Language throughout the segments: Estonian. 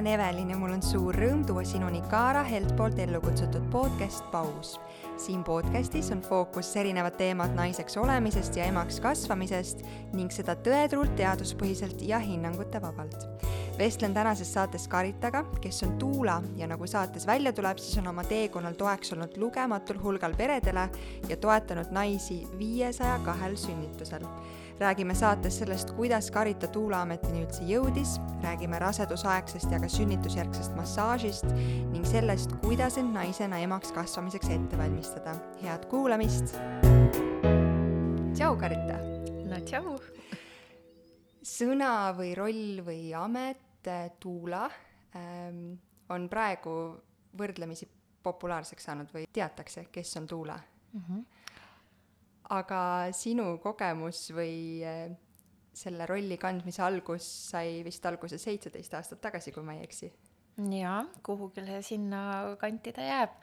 olen Evelin ja mul on suur rõõm tuua sinuni Kaara Helt poolt ellu kutsutud podcast Paus. siin podcastis on fookuses erinevad teemad naiseks olemisest ja emaks kasvamisest ning seda tõetruult, teaduspõhiselt ja hinnangute vabalt. vestlen tänases saates Karitaga, kes on Tuula ja nagu saates välja tuleb, siis on oma teekonnal toeks olnud lugematul hulgal peredele ja toetanud naisi viiesaja kahel sünnitusel räägime saates sellest, kuidas Karita Tuulaametini üldse jõudis, räägime rasedusaegsest ja ka sünnitusjärgsest massaažist ning sellest, kuidas end naisena emaks kasvamiseks ette valmistada. head kuulamist! tšau, Karita! no tšau! sõna või roll või amet äh, Tuula ähm, on praegu võrdlemisi populaarseks saanud või teatakse, kes on Tuula mm? -hmm aga sinu kogemus või äh, selle rolli kandmise algus sai vist alguse seitseteist aastat tagasi, kui ma ei eksi? jaa, kuhugile sinna kanti ta jääb.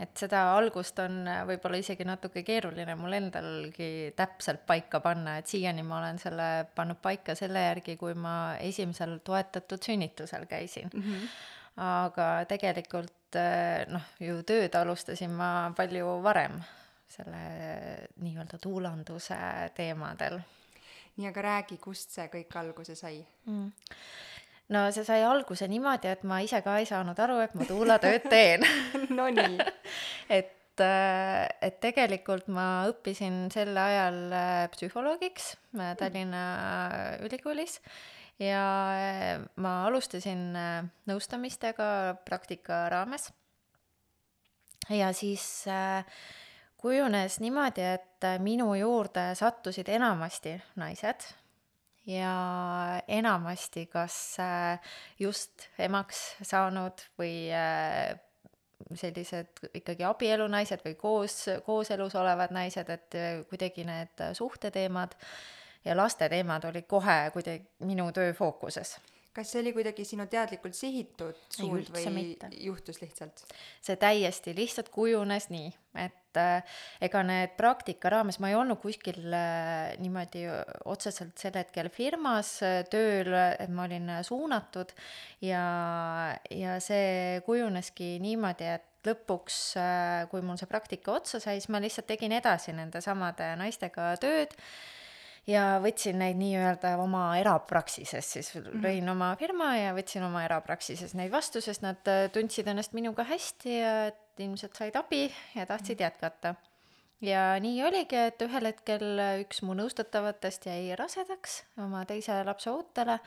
et seda algust on äh, võib-olla isegi natuke keeruline mul endalgi täpselt paika panna, et siiani ma olen selle pannud paika selle järgi, kui ma esimesel toetatud sünnitusel käisin mm. -hmm. aga tegelikult äh, noh, ju tööd alustasin ma palju varem selle nii-öelda tuulanduse teemadel. nii, aga räägi, kust see kõik alguse sai mm.? no see sai alguse niimoodi, et ma ise ka ei saanud aru, et ma tuulatööd teen Nonii et äh, et tegelikult ma õppisin sel ajal äh, psühholoogiks äh, Tallinna Ülikoolis ja ma alustasin nõustamistega praktika raames. ja siis äh, kujunes niimoodi, et minu juurde sattusid enamasti naised ja enamasti kas äh, just emaks saanud või äh, sellised ikkagi abielunaised või koos, kooselus olevad naised, et äh, kuidagi need suhteteemad ja laste teemad olid kohe kuidagi minu töö fookuses kas see oli kuidagi sinu teadlikult sihitud suund või mitte. juhtus lihtsalt? see täiesti lihtsalt kujunes nii, et äh, ega need praktika raames, ma ei olnud kuskil äh, niimoodi otseselt sel hetkel firmas äh, tööl, et ma olin suunatud ja, ja see kujuneski niimoodi, et lõpuks, äh, kui mul see praktika otsa sai, siis ma lihtsalt tegin edasi nende samade naistega tööd ja võtsin neid nii-öelda oma erapraksises, siis -hmm. lõin oma firma ja võtsin oma erapraksises neid vastu, sest nad äh, tundsid ennast minuga hästi ja et ilmselt said abi ja tahtsid -hmm. jätkata. ja nii oligi, et ühel hetkel üks mu nõustatavatest jäi rasedaks oma teise lapse ootele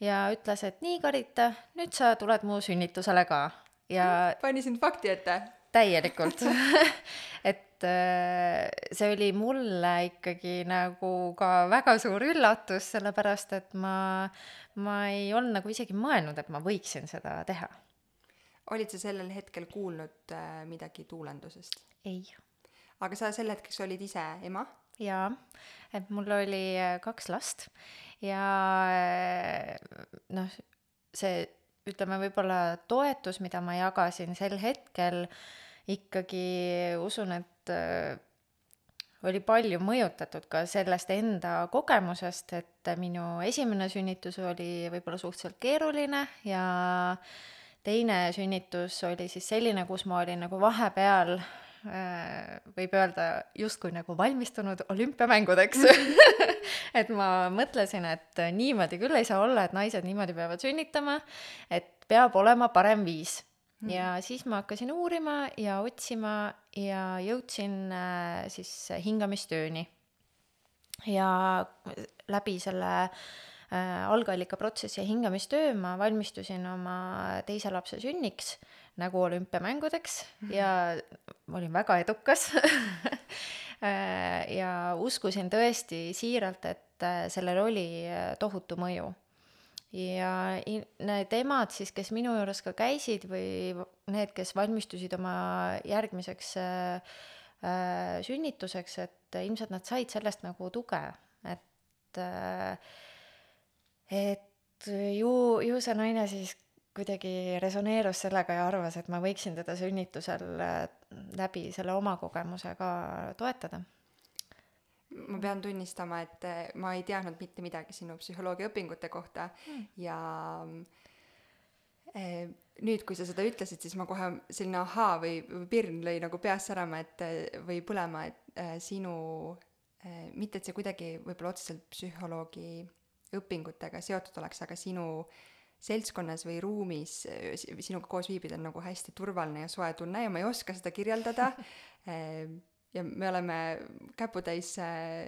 ja ütles, et nii, Karita, nüüd sa tuled mu sünnitusele ka ja pani sind fakti ette? täielikult et äh, see oli mulle ikkagi nagu ka väga suur üllatus, sellepärast et ma, ma ei olnud nagu isegi mõelnud, et ma võiksin seda teha. olid sa sellel hetkel kuulnud äh, midagi tuulendusest? ei. aga sa sel hetkeks olid ise ema? jaa, et mul oli äh, kaks last ja noh, see ütleme, võib-olla toetus, mida ma jagasin sel hetkel äh, ikkagi usun, et äh, oli palju mõjutatud ka sellest enda kogemusest, et minu esimene sünnitus oli võib-olla suhteliselt keeruline ja teine sünnitus oli siis selline, kus ma olin nagu vahepeal äh, võib öelda justkui nagu valmistunud olümpiamängudeks et ma mõtlesin, et niimoodi küll ei saa olla, et naised niimoodi peavad sünnitama, et peab olema parem viis. Ja siis ma hakkasin uurima ja otsima ja jõudsin äh, siis hingamistööni. ja läbi selle äh, algallikaprotsessi ja hingamistöö ma valmistusin oma teise lapse sünniks nagu olümpiamängudeks mm -hmm. ja olin väga edukas äh, ja uskusin tõesti siiralt, et sellel oli tohutu mõju ja need emad siis, kes minu juures ka käisid või need, kes valmistusid oma järgmiseks äh, sünnituseks, et ilmselt nad said sellest nagu tuge, et äh, et ju, ju see naine siis kuidagi resoneerus sellega ja arvas, et ma võiksin teda sünnitusel äh, läbi selle oma kogemuse ka toetada ma pean tunnistama, et eh, ma ei teadnud mitte midagi sinu psühholoogiaõpingute kohta mm. ja Eh, nüüd, kui sa seda ütlesid, siis ma kohe selline ahaa või, või pirn lõi nagu peas särama, et eh, või põlema, et äh, sinu äh,, mitte et see kuidagi võib-olla otseselt psühholoogi õpingutega seotud oleks, aga sinu seltskonnas või ruumis sinuga koos viibida on nagu hästi turvaline ja soe tunne ja ma ei oska seda kirjeldada ja me oleme käputäis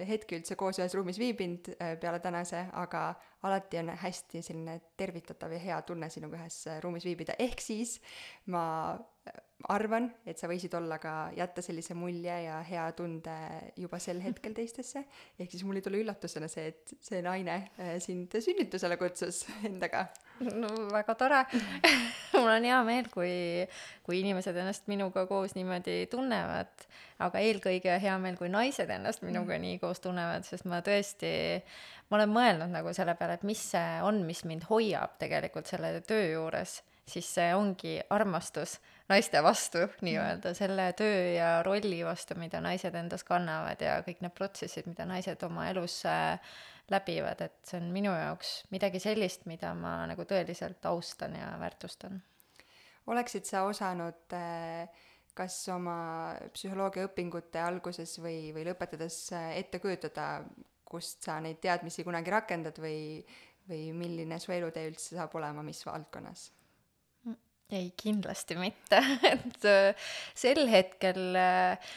hetki üldse koos ühes ruumis viibinud peale tänase, aga alati on hästi selline tervitatav ja hea tunne sinuga ühes ruumis viibida, ehk siis ma arvan, et sa võisid olla ka, jätta sellise mulje ja hea tunde juba sel hetkel teistesse, ehk siis mul ei tule üllatusena see, et see naine sind sünnitusele kutsus endaga no väga tore mul on hea meel, kui, kui inimesed ennast minuga koos niimoodi tunnevad, aga eelkõige hea meel, kui naised ennast minuga mm. nii koos tunnevad, sest ma tõesti, ma olen mõelnud nagu selle peale, et mis see on, mis mind hoiab tegelikult selle töö juures, siis see ongi armastus naiste vastu nii-öelda, selle töö ja rolli vastu, mida naised endas kannavad ja kõik need protsessid, mida naised oma elus äh, läbivad, et see on minu jaoks midagi sellist, mida ma nagu tõeliselt austan ja väärtustan. oleksid sa osanud äh, kas oma psühholoogiaõpingute alguses või, või lõpetades äh, ette kujutada, kust sa neid teadmisi kunagi rakendad või, või milline su elutee üldse saab olema, mis valdkonnas? ei, kindlasti mitte et äh, sel hetkel äh,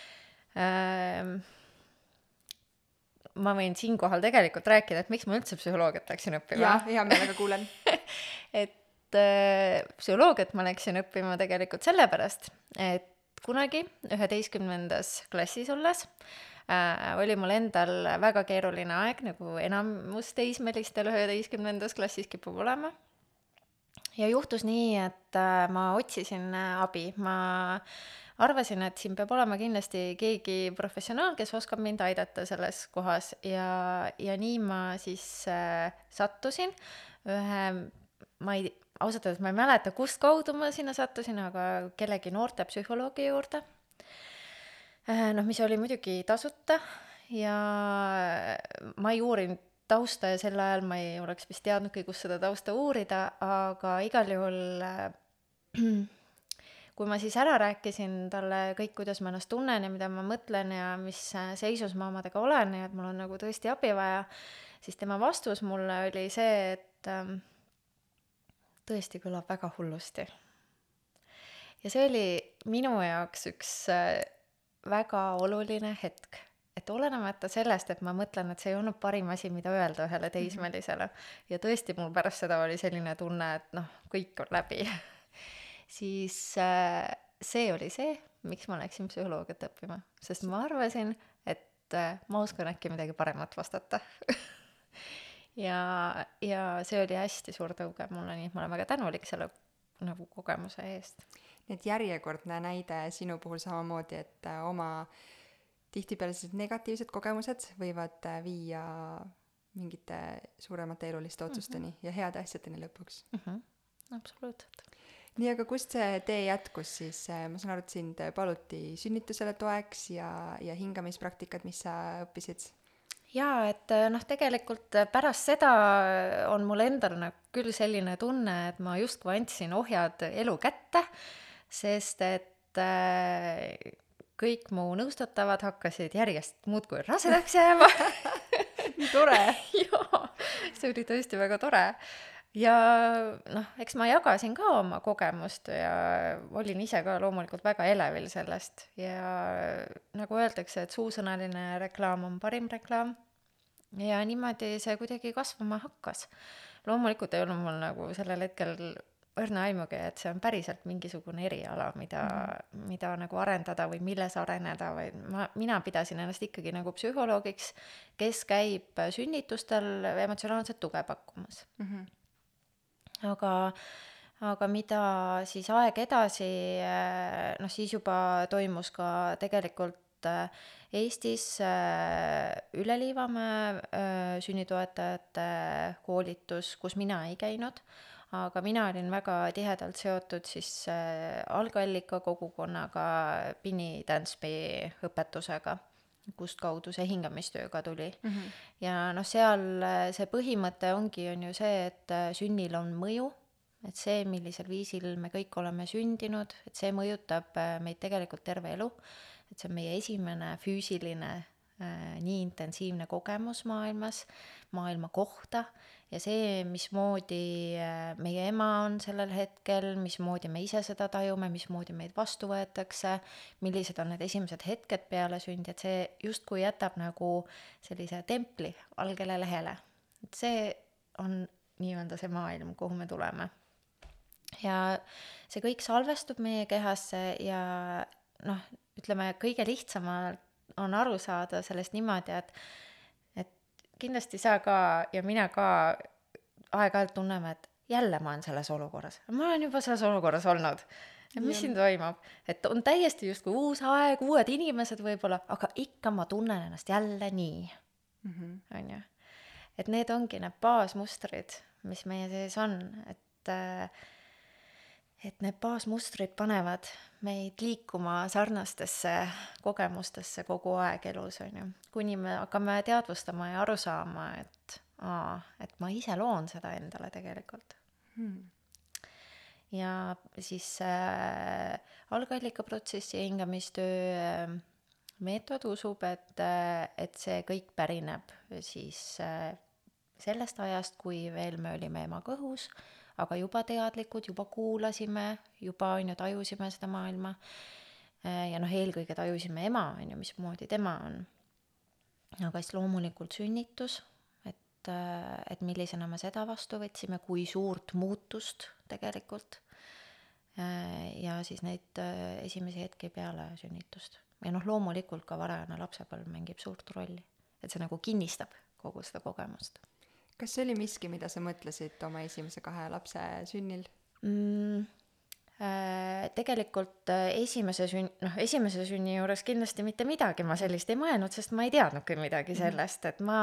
ma võin siinkohal tegelikult rääkida, et miks ma üldse psühholoogiat läksin õppima. jah, hea meelega kuulen et äh, psühholoogiat ma läksin õppima tegelikult sellepärast, et kunagi üheteistkümnendas klassis olles äh, oli mul endal väga keeruline aeg, nagu enamus teismelistel üheteistkümnendas klassis kipub olema. ja juhtus nii, et äh, ma otsisin abi, ma äh, arvasin, et siin peab olema kindlasti keegi professionaal, kes oskab mind aidata selles kohas ja, ja nii ma siis äh, sattusin ühe, ma ei, ausalt öeldes ma ei mäleta, kust kaudu ma sinna sattusin, aga kellegi noortepsühholoogi juurde äh,. noh, mis oli muidugi tasuta ja ma ei uurinud tausta ja sel ajal ma ei oleks vist teadnudki, kus seda tausta uurida, aga igal juhul äh, kui ma siis ära rääkisin talle kõik, kuidas ma ennast tunnen ja mida ma mõtlen ja mis seisus ma omadega olen ja et mul on nagu tõesti abi vaja, siis tema vastus mulle oli see, et ähm, tõesti kõlab väga hullusti. ja see oli minu jaoks üks äh, väga oluline hetk, et olenemata sellest, et ma mõtlen, et see ei olnud parim asi, mida öelda ühele mhm. teismelisele ja tõesti, mul pärast seda oli selline tunne, et noh, kõik on läbi siis äh, see oli see, miks ma läksin psühholoogiat õppima, sest ma arvasin, et äh, ma oskan äkki midagi paremat vastata ja, ja see oli hästi suur tõuge mulle, nii et ma olen väga tänulik selle nagu kogemuse eest. nii et järjekordne näide sinu puhul samamoodi, et äh, oma tihtipeale sellised negatiivsed kogemused võivad viia mingite suuremate eluliste otsusteni mm -hmm. ja heade asjadeni lõpuks mm. -hmm. absoluutselt nii, aga kust see tee jätkus siis, ma saan aru, et sind paluti sünnitusele toeks ja, ja hingamispraktikad, mis sa õppisid? jaa, et noh, tegelikult pärast seda on mul endal nagu küll selline tunne, et ma justkui andsin ohjad elu kätte, sest et äh, kõik mu nõustatavad hakkasid järjest muudkui rasedaks jääma. Nii tore. Jaa, see oli tõesti väga tore ja noh, eks ma jagasin ka oma kogemust ja olin ise ka loomulikult väga elevil sellest ja nagu öeldakse, et suusõnaline reklaam on parim reklaam. ja niimoodi see kuidagi kasvama hakkas. loomulikult ei olnud mul nagu sellel hetkel õrna aimugi, et see on päriselt mingisugune eriala, mida mm, -hmm. mida nagu arendada või milles areneda või ma, mina pidasin ennast ikkagi nagu psühholoogiks, kes käib sünnitustel emotsionaalset tuge pakkumas mm. -hmm aga aga mida siis aeg edasi, eh, noh siis juba toimus ka tegelikult eh, Eestis eh, Üle Liivamäe sünnitoetajate koolitus, kus mina ei käinud, aga mina olin väga tihedalt seotud siis algallika kogukonnaga Pini Dansby õpetusega kust kaudu see hingamistöö ka tuli mm. -hmm. ja noh, seal see põhimõte ongi, on ju see, et sünnil on mõju et see, millisel viisil me kõik oleme sündinud, et see mõjutab äh, meid tegelikult terve elu, et see on meie esimene füüsiline äh, nii intensiivne kogemus maailmas, maailma kohta ja see, mismoodi äh, meie ema on sellel hetkel, mismoodi me ise seda tajume, mismoodi meid vastu võetakse, millised on need esimesed hetked peale sündi, et see justkui jätab nagu sellise templi valgele lehele. et see on nii-öelda see maailm, kuhu me tuleme. ja see kõik salvestub meie kehasse ja noh, ütleme kõige lihtsamalt on aru saada sellest niimoodi, et kindlasti sa ka ja mina ka aeg-ajalt tunneme, et jälle ma olen selles olukorras, ma olen juba selles olukorras olnud. et mis siin toimub, et on täiesti justkui uus aeg, uued inimesed võib-olla, aga ikka ma tunnen ennast jälle nii, mhm. on ju. et need ongi need baasmustrid, mis meie sees on, et äh, et need baasmustrid panevad meid liikuma sarnastesse kogemustesse kogu aeg elus, on ju. kuni me hakkame teadvustama ja aru saama, et aa, et ma ise loon seda endale tegelikult hmm. ja siis äh, algallikaprotsessi hingamistöö äh, meetod usub, et, äh, et see kõik pärineb siis äh, sellest ajast, kui veel me olime ema kõhus äh, aga juba teadlikud, juba kuulasime, juba on ju tajusime seda maailma. Äh, ja noh, eelkõige tajusime ema, on ju, mismoodi tema on. aga siis loomulikult sünnitus, et, äh, et millisena me seda vastu võtsime, kui suurt muutust tegelikult. Äh, ja siis neid esimesi hetki peale sünnitust. ja noh, loomulikult ka varajane lapsepõlv mängib suurt rolli, et see nagu kinnistab kogu seda kogemust kas see oli miski, mida sa mõtlesid oma esimese kahe lapse sünnil? Mm,? Äh, tegelikult äh, esimese sünn-, noh, esimese sünni juures kindlasti mitte midagi ma sellist ei mõelnud, sest ma ei teadnudki midagi mhm. sellest, et ma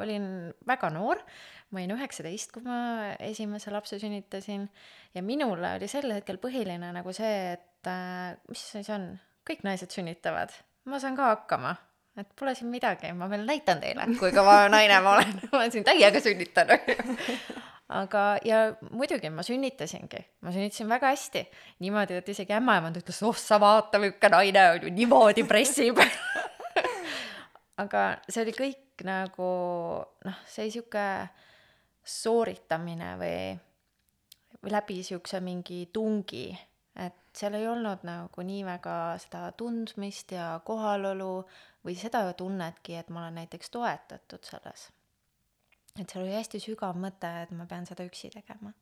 olin väga noor, ma olin üheksateist, kui ma esimese lapse sünnitasin. Ja minule oli sel hetkel põhiline nagu see, et äh, mis see siis on, kõik naised sünnitavad, ma saan ka hakkama et pole siin midagi, ma veel näitan teile, kui kõva naine ma olen. Ma olen siin täiega sünnitanud. Aga, ja muidugi ma sünnitasingi, ma sünnitasin väga hästi. niimoodi, et isegi ämmaemand ütles, oh sa vaata, milline naine on ju, niimoodi pressib. Aga see oli kõik nagu noh, see sihuke sooritamine või, või läbi siukse mingi tungi, et seal ei olnud nagu nii väga seda tundmist ja kohalolu või seda tunnetki, et ma olen näiteks toetatud selles. et seal oli hästi sügav mõte, et ma pean seda üksi tegema.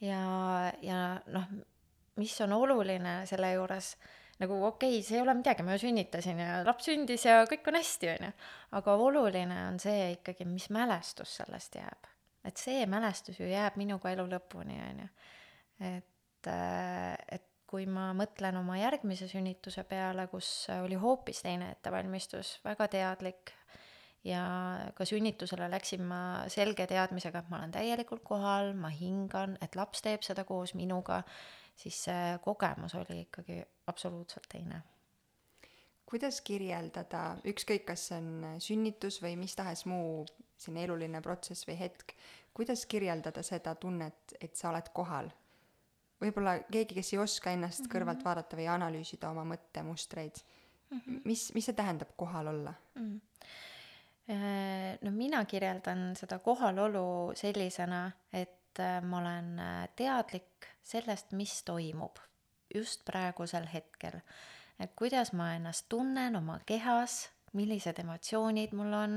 ja, ja noh, mis on oluline selle juures, nagu okei okay,, see ei ole midagi, ma ju sünnitasin ja laps sündis ja kõik on hästi, on ju. aga oluline on see ikkagi, mis mälestus sellest jääb. et see mälestus ju jääb minuga elu lõpuni, on ju. et, et kui ma mõtlen oma järgmise sünnituse peale, kus oli hoopis teine ettevalmistus, väga teadlik ja ka sünnitusele läksin ma selge teadmisega, et ma olen täielikult kohal, ma hingan, et laps teeb seda koos minuga, siis see kogemus oli ikkagi absoluutselt teine. kuidas kirjeldada, ükskõik, kas see on sünnitus või mis tahes muu selline eluline protsess või hetk, kuidas kirjeldada seda tunnet, et sa oled kohal võib-olla keegi, kes ei oska ennast mm -hmm. kõrvalt vaadata või analüüsida oma mõttemustreid mm, -hmm. mis, mis see tähendab kohal olla mm? -hmm. No mina kirjeldan seda kohalolu sellisena, et äh, ma olen äh, teadlik sellest, mis toimub just praegusel hetkel. et kuidas ma ennast tunnen oma kehas, millised emotsioonid mul on,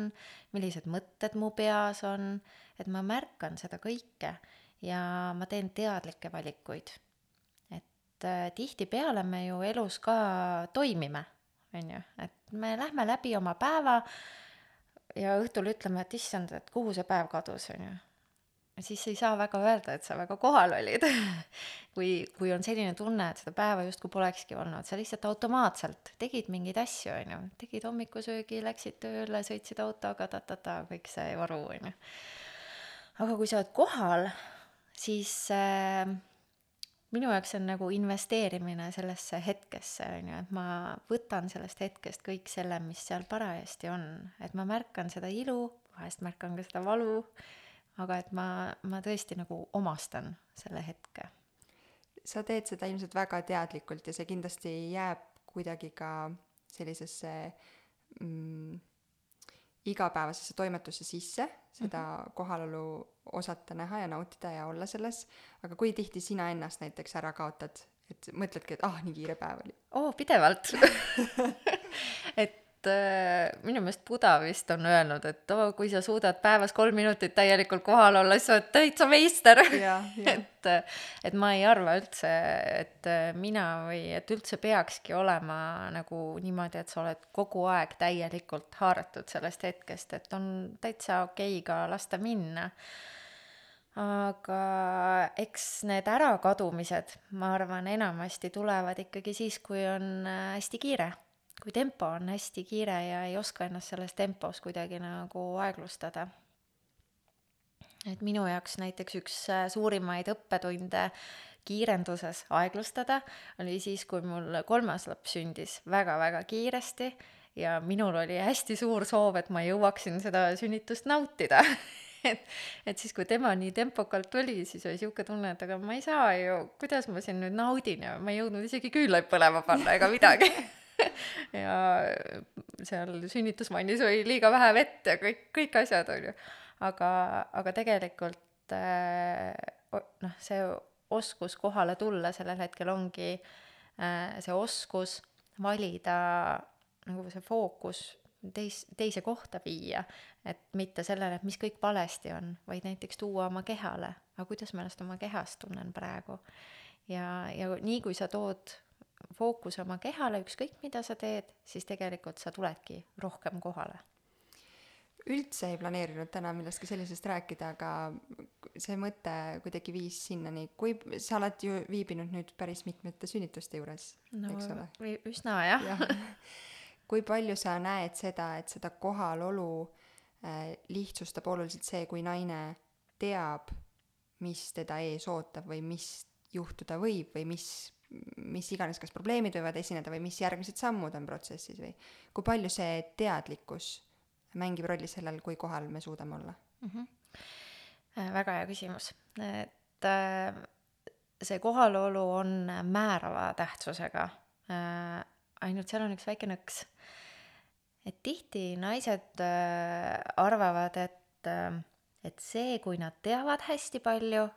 millised mõtted mu peas on, et ma märkan seda kõike ja ma teen teadlikke valikuid. et äh, tihtipeale me ju elus ka toimime, on ju, et me lähme läbi oma päeva ja õhtul ütleme, et issand, et kuhu see päev kadus, on ju. siis ei saa väga öelda, et sa väga kohal olid kui, kui on selline tunne, et seda päeva justkui polekski olnud, sa lihtsalt automaatselt tegid mingeid asju, on ju, tegid hommikusöögi, läksid tööle, sõitsid autoga ta-ta-ta, kõik see varu, on ju. aga kui sa oled kohal siis äh, minu jaoks on nagu investeerimine sellesse hetkesse, on ju, et ma võtan sellest hetkest kõik selle, mis seal parajasti on, et ma märkan seda ilu, vahest märkan ka seda valu, aga et ma, ma tõesti nagu omastan selle hetke. sa teed seda ilmselt väga teadlikult ja see kindlasti jääb kuidagi ka sellisesse mm, igapäevasesse toimetusse sisse, seda mm -hmm. kohalolu osata näha ja nautida ja olla selles, aga kui tihti sina ennast näiteks ära kaotad, et mõtledki, et ah, nii kiire päev oli? oo, pidevalt et minu meelest Buda vist on öelnud, et oo, kui sa suudad päevas kolm minutit täielikult kohal olla, siis sa oled täitsa meister. et, et ma ei arva üldse, et mina või et üldse peakski olema nagu niimoodi, et sa oled kogu aeg täielikult haaratud sellest hetkest, et on täitsa okei okay ka lasta minna. Aga eks need ärakadumised, ma arvan, enamasti tulevad ikkagi siis, kui on äh, hästi kiire kui tempo on hästi kiire ja ei oska ennast selles tempos kuidagi nagu aeglustada. et minu jaoks näiteks üks äh, suurimaid õppetunde kiirenduses aeglustada oli siis, kui mul kolmas laps sündis väga-väga kiiresti ja minul oli hästi suur soov, et ma jõuaksin seda sünnitust nautida et, et siis, kui tema nii tempokalt tuli, siis oli sihuke tunne, et aga ma ei saa ju, kuidas ma siin nüüd naudin ja ma ei jõudnud isegi küünlaid põlema panna ega midagi ja seal sünnitusvannis oli liiga vähe vett ja kõik, kõik asjad, on ju. aga, aga tegelikult äh, noh, see oskus kohale tulla sellel hetkel ongi äh, see oskus valida nagu see fookus teis-, teise kohta viia, et mitte sellele, et mis kõik valesti on, vaid näiteks tuua oma kehale, aga kuidas ma ennast oma kehas tunnen praegu. ja, ja nii, kui sa tood fookuse oma kehale, ükskõik mida sa teed, siis tegelikult sa tuledki rohkem kohale. üldse ei planeerinud täna millestki sellisest rääkida, aga see mõte kuidagi viis sinnani, kui sa oled ju viibinud nüüd päris mitmete sünnituste juures no,, eks ole? üsna jah ja. kui palju sa näed seda, et seda kohalolu äh, lihtsustab oluliselt see, kui naine teab, mis teda ees ootab või mis juhtuda võib või mis mis iganes, kas probleemid võivad esineda või mis järgmised sammud on protsessis või kui palju see teadlikkus mängib rolli sellel, kui kohal me suudame olla mm? -hmm. väga hea küsimus, et äh, see kohalolu on määrava tähtsusega äh,. ainult seal on üks väike nõks. et tihti naised arvavad, et et see, kui nad teavad hästi palju,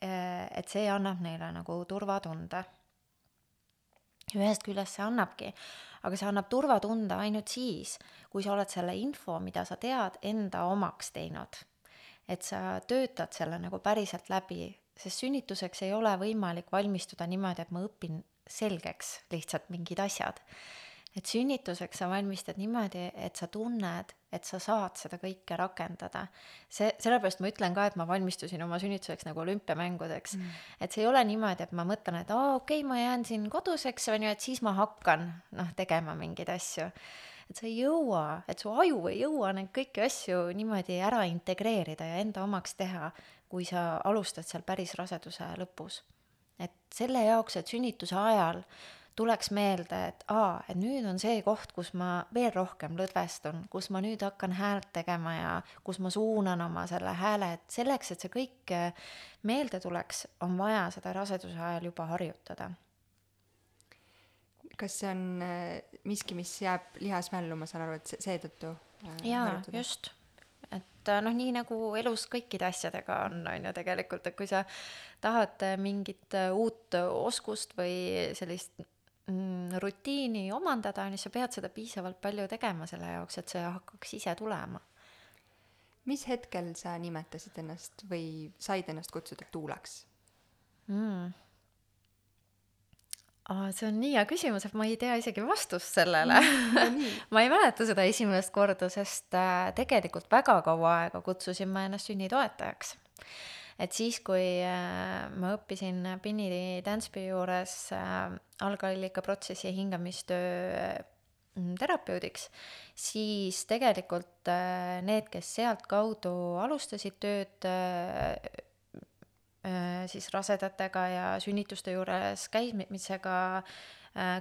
et see annab neile nagu turvatunde. ühest küljest see annabki, aga see annab turvatunde ainult siis, kui sa oled selle info, mida sa tead, enda omaks teinud. et sa töötad selle nagu päriselt läbi, sest sünnituseks ei ole võimalik valmistuda niimoodi, et ma õpin selgeks lihtsalt mingid asjad et sünnituseks sa valmistad niimoodi, et sa tunned, et sa saad seda kõike rakendada. see, sellepärast ma ütlen ka, et ma valmistusin oma sünnituseks nagu olümpiamängudeks mm.. et see ei ole niimoodi, et ma mõtlen, et aa, okei okay,, ma jään siin koduseks, on ju, et siis ma hakkan noh, tegema mingeid asju. et sa ei jõua, et su aju ei jõua neid kõiki asju niimoodi ära integreerida ja enda omaks teha, kui sa alustad seal päris raseduse lõpus. et selle jaoks, et sünnituse ajal tuleks meelde, et aa, et nüüd on see koht, kus ma veel rohkem lõdvestun, kus ma nüüd hakkan häält tegema ja kus ma suunan oma selle hääle, et selleks, et see kõik eh, meelde tuleks, on vaja seda raseduse ajal juba harjutada. kas see on eh, miski, mis jääb lihas mällu, ma saan aru, et seetõttu äh, jaa, just et noh, nii nagu elus kõikide asjadega on, on ju tegelikult, et kui sa tahad mingit uut oskust või sellist rutiini omandada, on ju, sa pead seda piisavalt palju tegema selle jaoks, et see hakkaks ise tulema. mis hetkel sa nimetasid ennast või said ennast kutsuda tuulaks mm.? See on nii hea küsimus, et ma ei tea isegi vastust sellele mm, ma ei mäleta seda esimest korda, sest äh, tegelikult väga kaua aega kutsusin ma ennast sünnitoetajaks et siis, kui äh, ma õppisin Pinni Dancepi juures äh, algallikaprotsessi hingamistöö mm, terapeudiks, siis tegelikult äh, need, kes sealtkaudu alustasid tööd siis rasedatega ja sünnituste juures käimisega,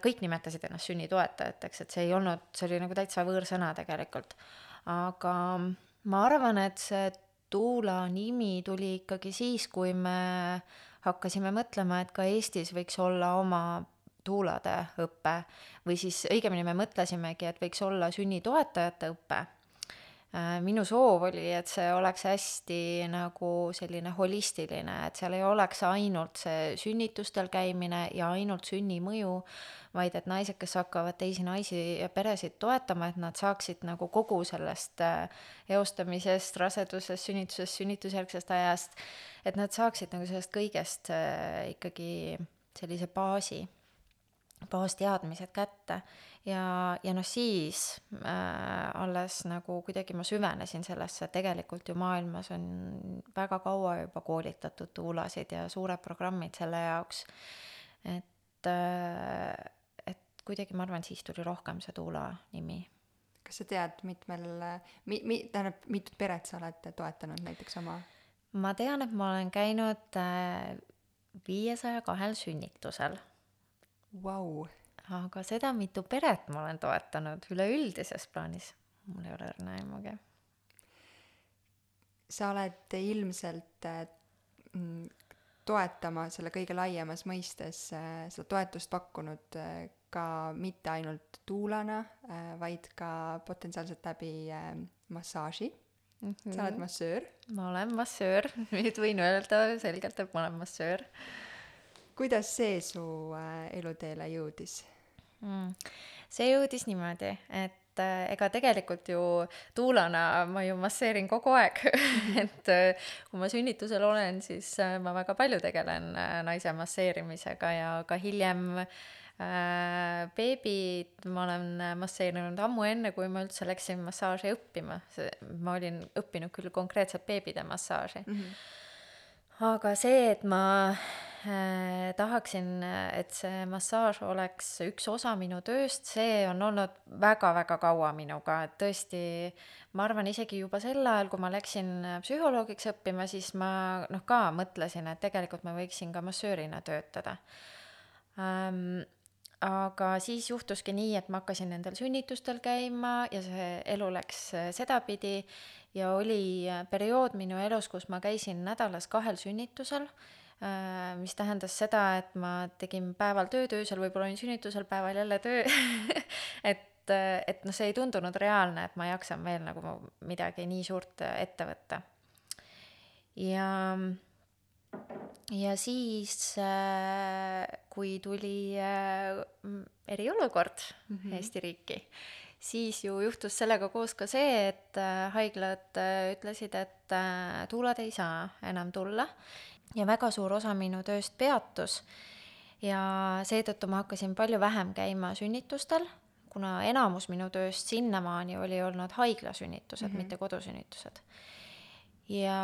kõik nimetasid ennast sünnitoetajateks, et see ei olnud, see oli nagu täitsa võõrsõna tegelikult. aga ma arvan, et see tuula nimi tuli ikkagi siis, kui me hakkasime mõtlema, et ka Eestis võiks olla oma tuulade õpe või siis õigemini me mõtlesimegi, et võiks olla sünnitoetajate õpe minu soov oli, et see oleks hästi nagu selline holistiline, et seal ei oleks ainult see sünnitustel käimine ja ainult sünni mõju, vaid et naised, kes hakkavad teisi naisi ja peresid toetama, et nad saaksid nagu kogu sellest äh, eostamisest, rasedusest, sünnitusest, sünnitusjärgsest ajast, et nad saaksid nagu sellest kõigest äh, ikkagi sellise baasi baasteadmised kätte ja, ja noh, siis äh, alles nagu kuidagi ma süvenesin sellesse, et tegelikult ju maailmas on väga kaua juba koolitatud tuulasid ja suured programmid selle jaoks. et äh,, et kuidagi ma arvan, siis tuli rohkem see tuula nimi. kas sa tead, mitmel, mi-, mi-, tähendab, mitut peret sa oled toetanud näiteks oma? ma tean, et ma olen käinud äh, viiesaja kahel sünnitusel Vau! aga seda, mitu peret ma olen toetanud üleüldises plaanis, mul ei ole õrna aimugi. sa oled ilmselt mm, toetama selle kõige laiemas mõistes äh, seda toetust pakkunud äh, ka mitte ainult tuulana, äh, vaid ka potentsiaalselt läbi massaaži mm. -hmm. sa oled massöör. ma olen massöör, nüüd võin öelda selgelt, et ma olen massöör kuidas see su äh, eluteele jõudis mm.? see jõudis niimoodi, et äh, ega tegelikult ju tuulana ma ju masseerin kogu aeg et äh, kui ma sünnitusel olen, siis ma väga palju tegelen naise masseerimisega ja ka hiljem äh, beebid ma olen masseerinud ammu enne, kui ma üldse läksin massaaži õppima. ma olin õppinud küll konkreetselt beebide massaaži mm. -hmm aga see, et ma tahaksin, et see massaaž oleks üks osa minu tööst, see on olnud väga-väga kaua minuga, et tõesti, ma arvan isegi juba sel ajal, kui ma läksin psühholoogiks õppima, siis ma noh, ka mõtlesin, et tegelikult ma võiksin ka massöörina töötada. Ähm, aga siis juhtuski nii, et ma hakkasin nendel sünnitustel käima ja see elu läks sedapidi. Ja oli äh, periood minu elus, kus ma käisin nädalas kahel sünnitusel, äh, mis tähendas seda, et ma tegin päeval tööd, öösel võib-olla olin sünnitusel, päeval jälle töö et, äh, et noh, see ei tundunud reaalne, et ma jaksan veel nagu midagi nii suurt ette võtta. ja, ja siis, kui tuli eriolukord mm -hmm. Eesti riiki, siis ju juhtus sellega koos ka see, et äh, haiglad äh, ütlesid, et äh, tuulad ei saa enam tulla ja väga suur osa minu tööst peatus. ja seetõttu ma hakkasin palju vähem käima sünnitustel, kuna enamus minu tööst sinnamaani oli olnud haiglasünnitused mm, -hmm. mitte kodusünnitused. ja,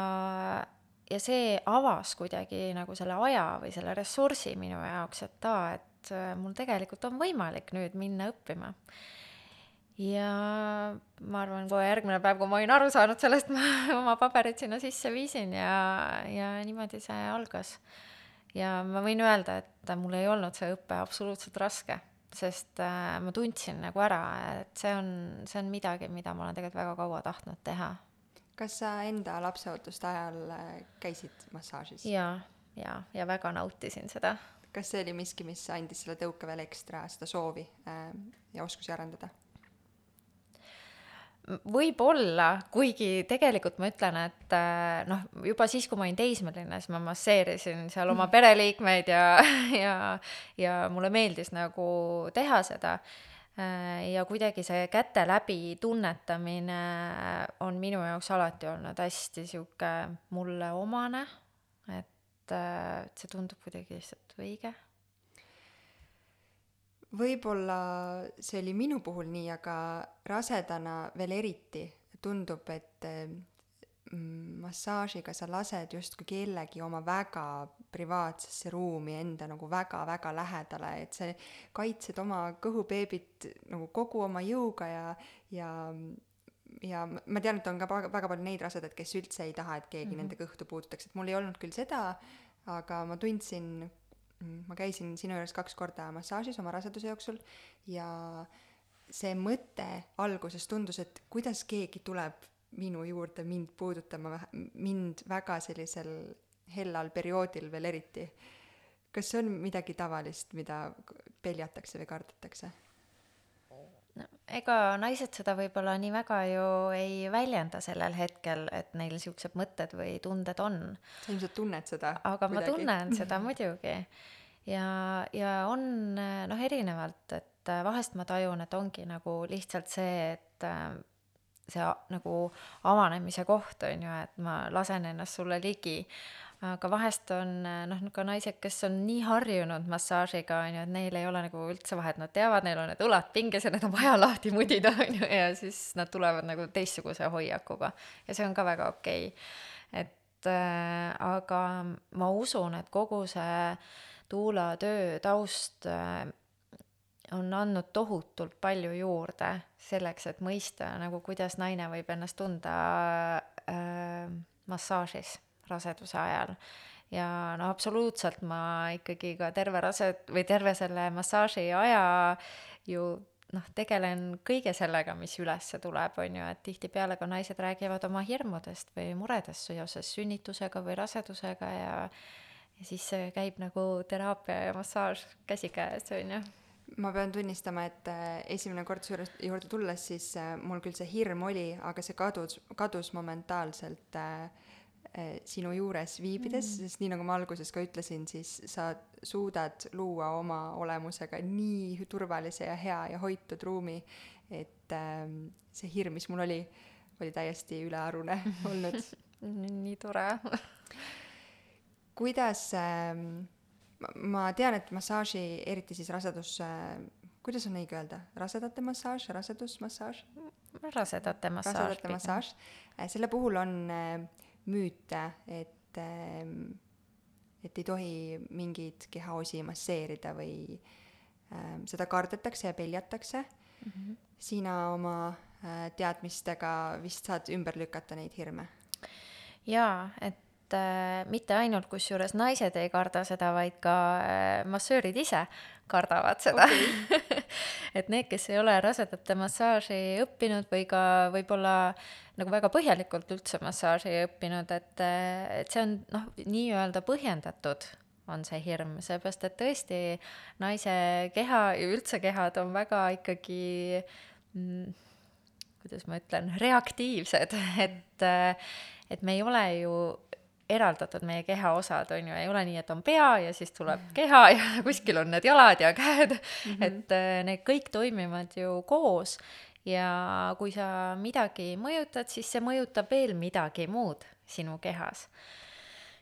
ja see avas kuidagi nagu selle aja või selle ressursi minu jaoks, et aa, et mul tegelikult on võimalik nüüd minna õppima ja ma arvan, kohe järgmine päev, kui ma olin aru saanud sellest, ma oma paberid sinna sisse viisin ja, ja niimoodi see algas. ja ma võin öelda, et mul ei olnud see õpe absoluutselt raske, sest äh, ma tundsin nagu ära, et see on, see on midagi, mida ma olen tegelikult väga kaua tahtnud teha. kas sa enda lapseootuste ajal äh, käisid massaažis? jaa, jaa, ja väga nautisin seda. kas see oli miski, mis andis selle tõuke veel ekstra, seda soovi äh, ja oskusi arendada? Võib-olla, kuigi tegelikult ma ütlen, et äh, noh, juba siis, kui ma olin teismeline, siis ma masseerisin seal oma mhm. pereliikmeid ja, ja, ja mulle meeldis nagu teha seda. Äh, ja kuidagi see käte läbi tunnetamine on minu jaoks alati olnud hästi sihuke mulle omane, et äh, see tundub kuidagi lihtsalt õige võib-olla see oli minu puhul nii, aga rasedana veel eriti tundub, et mm, massaažiga sa lased justkui kellegi oma väga privaatsesse ruumi enda nagu väga-väga lähedale, et sa kaitsed oma kõhubeebit nagu kogu oma jõuga ja, ja ja ma tean, et on ka väga, väga palju neid rasedaid, kes üldse ei taha, et keegi mm -hmm. nende kõhtu puudutaks, et mul ei olnud küll seda, aga ma tundsin ma käisin sinu juures kaks korda massaažis oma raseduse jooksul ja see mõte alguses tundus, et kuidas keegi tuleb minu juurde mind puudutama, mind väga sellisel hellal perioodil veel eriti. kas see on midagi tavalist, mida peljatakse või kardetakse? Ega naised seda võib-olla nii väga ju ei väljenda sellel hetkel, et neil siuksed mõtted või tunded on. sa ilmselt tunned seda. aga kuidagi. ma tunnen seda muidugi. ja, ja on noh, erinevalt, et vahest ma tajun, et ongi nagu lihtsalt see, et äh, see nagu avanemise koht on ju, et ma lasen ennast sulle ligi aga vahest on noh, ka naised, kes on nii harjunud massaažiga, on ju, et neil ei ole nagu üldse vahet, nad teavad, neil on need õlad pinges ja need on vaja lahti mudida, on ju, ja siis nad tulevad nagu teistsuguse hoiakuga. ja see on ka väga okei. Okay.. et äh, aga ma usun, et kogu see Tuula töö taust äh, on andnud tohutult palju juurde selleks, et mõista nagu, kuidas naine võib ennast tunda äh, massaažis raseduse ajal. ja no absoluutselt ma ikkagi ka terve rase- või terve selle massaaži aja ju noh, tegelen kõige sellega, mis ülesse tuleb, on ju, et tihtipeale ka naised räägivad oma hirmudest või muredest seoses sünnitusega või rasedusega ja ja siis käib nagu teraapia ja massaaž käsikäes, on ju ma pean tunnistama, et äh, esimene kord su juurde tulles, siis äh, mul küll see hirm oli, aga see kadus, kadus momentaalselt äh, sinu juures viibides mm., sest nii nagu ma alguses ka ütlesin, siis sa suudad luua oma olemusega nii turvalise ja hea ja hoitud ruumi, et äh, see hirm, mis mul oli, oli täiesti ülearune olnud nii tore kuidas äh,, ma tean, et massaaži, eriti siis rasedus äh,, kuidas on õige öelda, rasedate massaaž, rasedusmassaaž? rasedate massaaž. rasedate massaaž, selle puhul on äh, müüte, et, ähm, et ei tohi mingeid kehaosi masseerida või ähm, seda kardetakse ja peljatakse mm. -hmm. sina oma äh, teadmistega vist saad ümber lükata neid hirme? jaa, et äh, mitte ainult kusjuures naised ei karda seda, vaid ka äh, massöörid ise kardavad seda okay. et need, kes ei ole rasedate massaaži õppinud või ka võib-olla nagu väga põhjalikult üldse massaaži õppinud, et, et see on noh, nii-öelda põhjendatud on see hirm, seepärast et tõesti naise keha ja üldse kehad on väga ikkagi mm, kuidas ma ütlen, reaktiivsed, et, et me ei ole ju eraldatud meie kehaosad, on ju, ei ole nii, et on pea ja siis tuleb mm. keha ja kuskil on need jalad ja käed mm, -hmm. et äh, need kõik toimivad ju koos ja kui sa midagi mõjutad, siis see mõjutab veel midagi muud sinu kehas.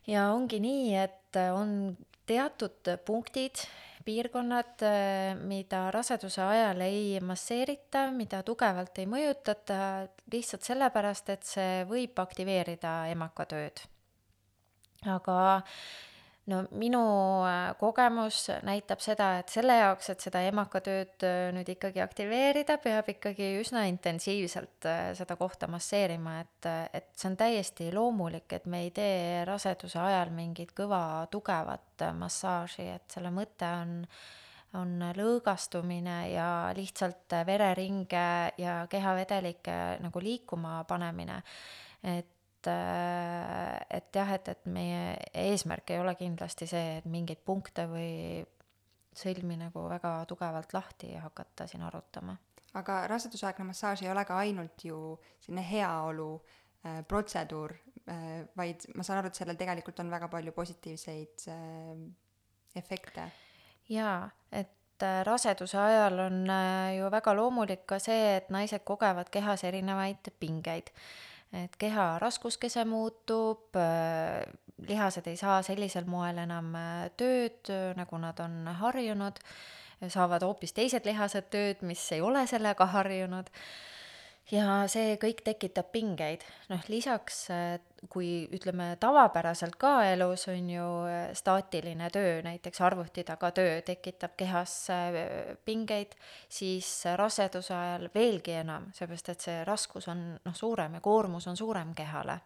ja ongi nii, et on teatud punktid, piirkonnad, mida raseduse ajal ei masseerita, mida tugevalt ei mõjutata, lihtsalt sellepärast, et see võib aktiveerida emakatööd aga no minu äh, kogemus näitab seda, et selle jaoks, et seda emakatööd äh, nüüd ikkagi aktiveerida, peab ikkagi üsna intensiivselt äh, seda kohta masseerima, et, et see on täiesti loomulik, et me ei tee raseduse ajal mingit kõva tugevat massaaži, et selle mõte on on lõõgastumine ja lihtsalt vereringe ja kehavedelike nagu liikuma panemine. et et jah, et, et meie eesmärk ei ole kindlasti see, et mingeid punkte või sõlmi nagu väga tugevalt lahti hakata siin arutama. aga rasedusaegne massaaž ei ole ka ainult ju selline heaolu äh, protseduur äh,, vaid ma saan aru, et sellel tegelikult on väga palju positiivseid äh, efekte. jaa, et äh, raseduse ajal on äh, ju väga loomulik ka see, et naised kogevad kehas erinevaid pingeid et keha raskuskese muutub, äh, lihased ei saa sellisel moel enam äh, tööd, äh, nagu nad on harjunud, saavad hoopis teised lihased tööd, mis ei ole sellega harjunud ja see kõik tekitab pingeid. noh, lisaks kui ütleme, tavapäraselt ka elus on ju staatiline töö, näiteks arvuti taga töö tekitab kehas pingeid, siis raseduse ajal veelgi enam, seepärast et see raskus on noh, suurem ja koormus on suurem kehale.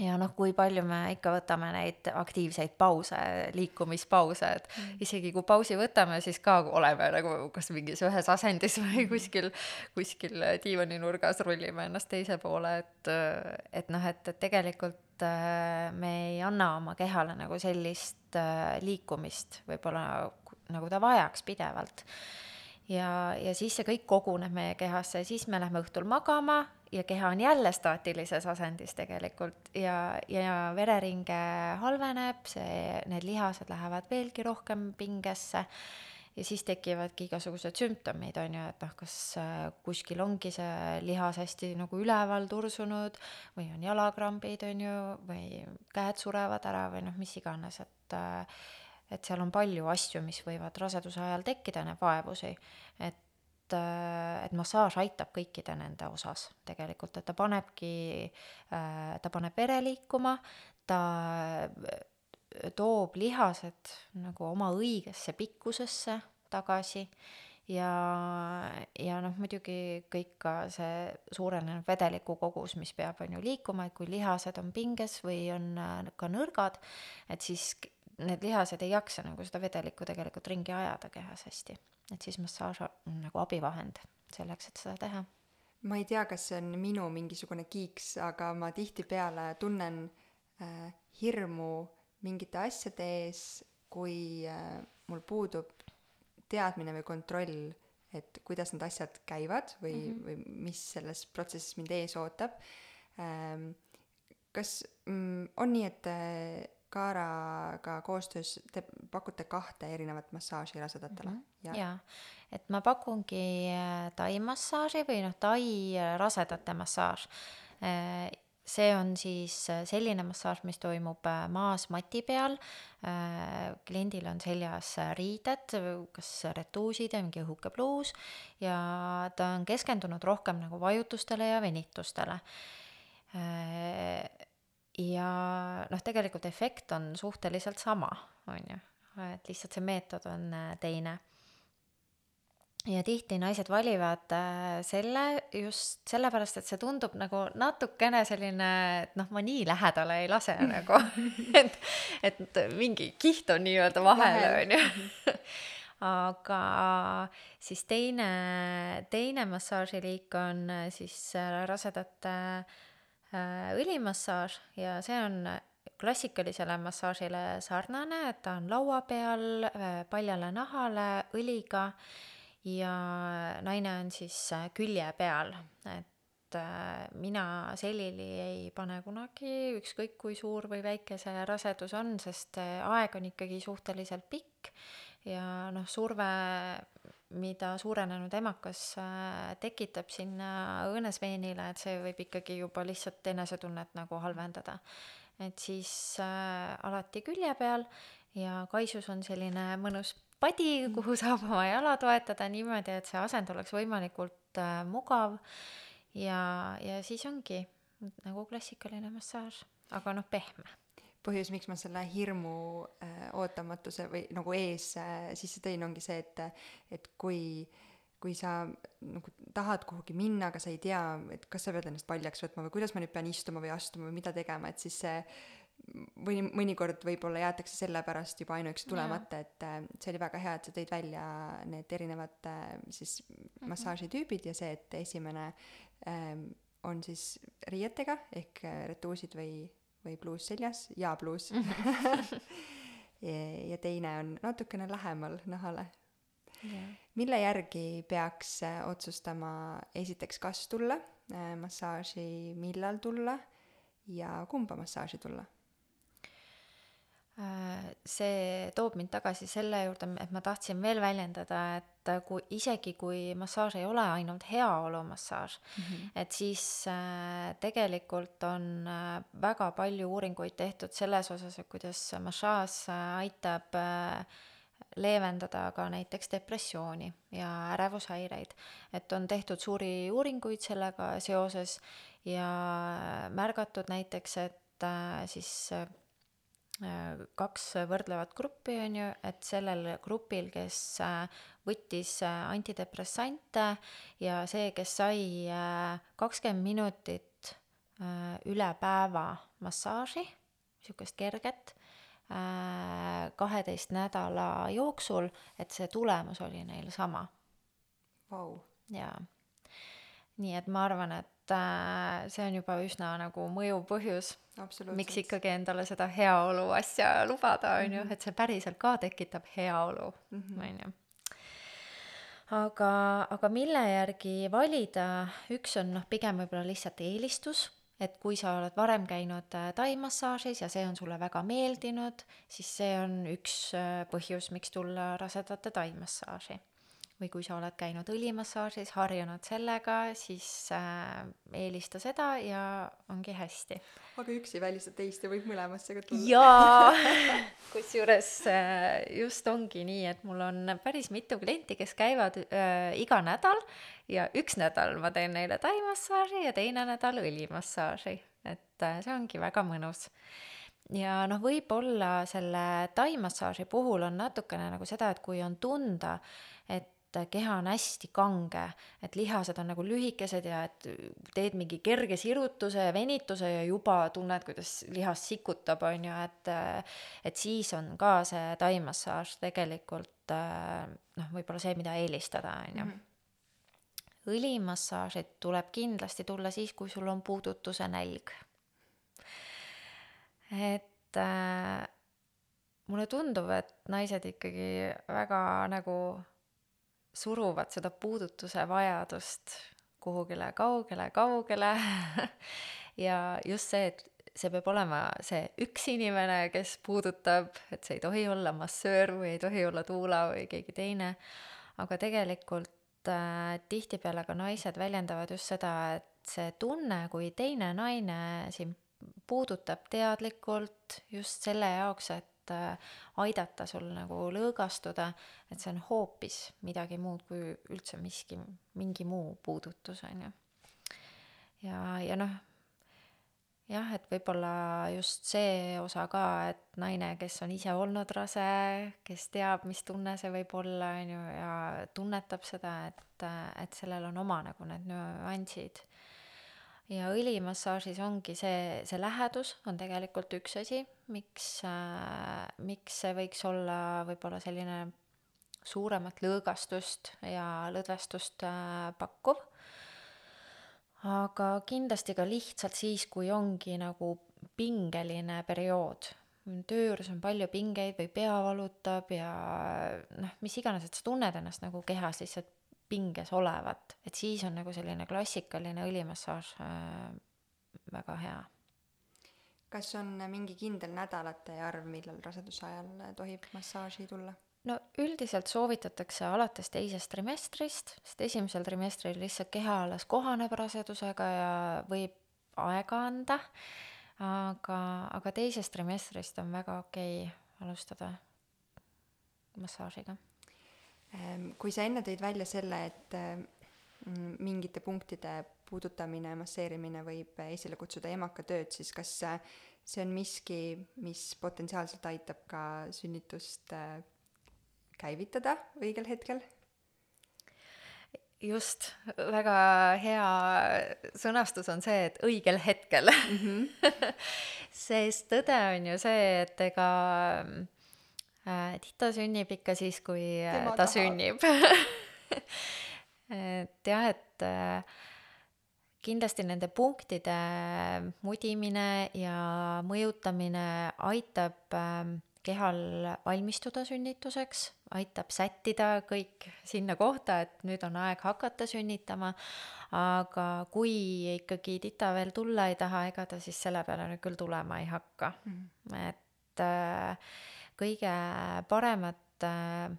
Ja noh, kui palju me ikka võtame neid aktiivseid pause, liikumispause, et mm. isegi kui pausi võtame, siis ka oleme nagu kas mingis ühes asendis või kuskil, kuskil diivaninurgas rullime ennast teise poole, et, et noh, et, et tegelikult äh, me ei anna oma kehale nagu sellist äh, liikumist võib-olla nagu ta vajaks pidevalt ja, ja siis see kõik koguneb meie kehasse ja siis me lähme õhtul magama ja keha on jälle staatilises asendis tegelikult ja, ja vereringe halveneb, see, need lihased lähevad veelgi rohkem pingesse ja siis tekivadki igasugused sümptomid, on ju, et noh, kas äh, kuskil ongi see lihas hästi nagu üleval tursunud või on jalakrambid, on ju, või käed surevad ära või noh, mis iganes, et äh, et seal on palju asju, mis võivad raseduse ajal tekkida, neid vaevusi, et et, et massaaž aitab kõikide nende osas. Tegelikult, et ta panebki, ta paneb vere liikuma, ta toob lihased nagu oma õigesse pikkusesse tagasi ja, ja noh, muidugi kõik ka see suurenenud vedeliku kogus, mis peab, on ju, liikuma, et kui lihased on pinges või on ka nõrgad, et siis need lihased ei jaksa nagu seda vedelikku tegelikult ringi ajada kehas hästi et siis massaaž on nagu abivahend selleks, et seda teha. ma ei tea, kas see on minu mingisugune kiiks, aga ma tihtipeale tunnen äh, hirmu mingite asjade ees, kui äh, mul puudub teadmine või kontroll, et kuidas need asjad käivad või mm, -hmm. või mis selles protsessis mind ees ootab ähm,. kas mm, on nii, et äh, Kaaraga koostöös te pakute kahte erinevat massaaži rasedatele mm? -hmm. ja, ja., et ma pakungi äh, tai massaaži või noh, tai äh, rasedate massaaž. Äh, see on siis selline massaaž, mis toimub maas mati peal. kliendil on seljas riided, kas retuusid ja mingi õhukepluus ja ta on keskendunud rohkem nagu vajutustele ja venitustele ja noh, tegelikult efekt on suhteliselt sama, on ju, et lihtsalt see meetod on äh, teine. ja tihti naised valivad äh, selle just sellepärast, et see tundub nagu natukene selline, et noh, ma nii lähedale ei lase nagu, et, et mingi kiht on nii-öelda vahel, on ju. Aga siis teine, teine massaažiliik on äh, siis rasedate äh, Äh, õlimassaaž ja see on klassikalisele massaažile sarnane, et ta on laua peal äh, paljale nahale õliga ja naine on siis äh, külje peal, et mina selili ei pane kunagi, ükskõik kui suur või väike see rasedus on, sest aeg on ikkagi suhteliselt pikk ja noh, surve mida suurenenud emakas äh, tekitab sinna õõnesveenile, et see võib ikkagi juba lihtsalt enesetunnet nagu halvendada. et siis äh, alati külje peal ja kaisus on selline mõnus padi, kuhu saab oma jala toetada niimoodi, et see asend oleks võimalikult äh, mugav ja, ja siis ongi nagu klassikaline massaaž, aga noh, pehme põhjus, miks ma selle hirmu äh, ootamatuse või nagu ees äh, sisse tõin, ongi see, et, et kui, kui sa nagu tahad kuhugi minna, aga sa ei tea, et kas sa pead ennast paljaks võtma või kuidas ma nüüd pean istuma või astuma või mida tegema, et siis see või mõnikord võib-olla jäetakse selle pärast juba ainuüksi tulemata, et äh, see oli väga hea, et sa tõid välja need erinevad äh, siis mhm. massaažitüübid ja see, et esimene äh, on siis riietega ehk äh, retuusid või või bluus seljas ja bluus ja teine on natukene lähemal nahale. Yeah.. mille järgi peaks äh, otsustama esiteks, kas tulla äh, massaaži, millal tulla ja kumba massaaži tulla see toob mind tagasi selle juurde, et ma tahtsin veel väljendada, et kui isegi, kui massaaž ei ole ainult heaolumassaaž mm, -hmm. et siis äh, tegelikult on äh, väga palju uuringuid tehtud selles osas, et kuidas massaaž aitab leevendada ka näiteks depressiooni ja ärevushäireid. et on tehtud suuri uuringuid sellega seoses ja märgatud näiteks, et siis kaks võrdlevat gruppi, on ju, et sellel grupil, kes äh, võttis äh, antidepressante ja see, kes sai äh, kakskümmend minutit äh, üle päeva massaaži, niisugust kerget, kaheteist nädala jooksul, et see tulemus oli neil sama. Vau. jaa. nii et ma arvan, et see on juba üsna nagu mõjuv põhjus, miks ikkagi endale seda heaolu asja lubada, on ju, mhm. et see päriselt ka tekitab heaolu, mhm. on ju aga, aga mille järgi valida, üks on noh, pigem võib-olla lihtsalt eelistus, et kui sa oled varem käinud äh, taimassaažis ja see on sulle väga meeldinud, siis see on üks äh, põhjus, miks tulla rasedate taimassaaži või kui sa oled käinud õlimassaažis, harjunud sellega, siis äh, eelista seda ja ongi hästi. aga üks ei välista teist ja võib mõlemasse ka tulla. jaa, kusjuures äh, just ongi nii, et mul on päris mitu klienti, kes käivad äh, iga nädal ja üks nädal ma teen neile taimassaaži ja teine nädal õlimassaaži, et äh, see ongi väga mõnus ja noh, võib-olla selle taimassaaži puhul on natukene nagu seda, et kui on tunda, et keha on hästi kange, et lihased on nagu lühikesed ja et teed mingi kerge sirutuse ja venituse ja juba tunned, kuidas lihas sikutab, on ju, et et siis on ka see taimassaaž tegelikult noh, võib-olla see, mida eelistada, on ju. Mhm. õlimassaažid tuleb kindlasti tulla siis, kui sul on puudutuse nälg. et äh, mulle tundub, et naised ikkagi väga nagu suruvad seda puudutuse vajadust kuhugile kaugele, kaugele. Ja just see, et see peab olema see üks inimene, kes puudutab, et see ei tohi olla massöör või ei tohi olla tuula või keegi teine, aga tegelikult äh, tihtipeale ka naised väljendavad just seda, et see tunne, kui teine naine sind puudutab teadlikult just selle jaoks, et et äh, aidata sul nagu lõõgastuda, et see on hoopis midagi muud kui üldse miski, mingi muu puudutus, on ju. ja, ja noh, jah, et võib-olla just see osa ka, et naine, kes on ise olnud rase, kes teab, mis tunne see võib olla, on ju, ja tunnetab seda, et, et sellel on oma nagu need nüansid ja õlimassaažis ongi see, see lähedus on tegelikult üks asi, miks äh,, miks see võiks olla võib-olla selline suuremat lõõgastust ja lõdvestust äh, pakkuv. aga kindlasti ka lihtsalt siis, kui ongi nagu pingeline periood, töö juures on palju pingeid või pea valutab ja noh, mis iganes, et sa tunned ennast nagu kehas lihtsalt pinges olevat, et siis on nagu selline klassikaline õlimassaaž äh, väga hea. kas on mingi kindel nädalate arv, millal raseduse ajal tohib massaaži tulla? no üldiselt soovitatakse alates teisest trimestrist, sest esimesel trimestril lihtsalt keha alles kohaneb rasedusega ja võib aega anda, aga, aga teisest trimestrist on väga okei okay alustada massaažiga kui sa enne tõid välja selle, et ehm, mingite punktide puudutamine, masseerimine võib esile kutsuda emakatööd, siis kas see on miski, mis potentsiaalselt aitab ka sünnitust äh, käivitada õigel hetkel? just, väga hea sõnastus on see, et õigel hetkel mm. -hmm. sest tõde on ju see, et ega äh, tita sünnib ikka siis, kui äh, Tema ta tahab. sünnib. Et jah, et äh, kindlasti nende punktide mudimine ja mõjutamine aitab äh, kehal valmistuda sünnituseks, aitab sättida kõik sinna kohta, et nüüd on aeg hakata sünnitama, aga kui ikkagi tita veel tulla ei taha, ega ta siis selle peale nüüd küll tulema ei hakka. Mm.. et äh, kõige paremat äh,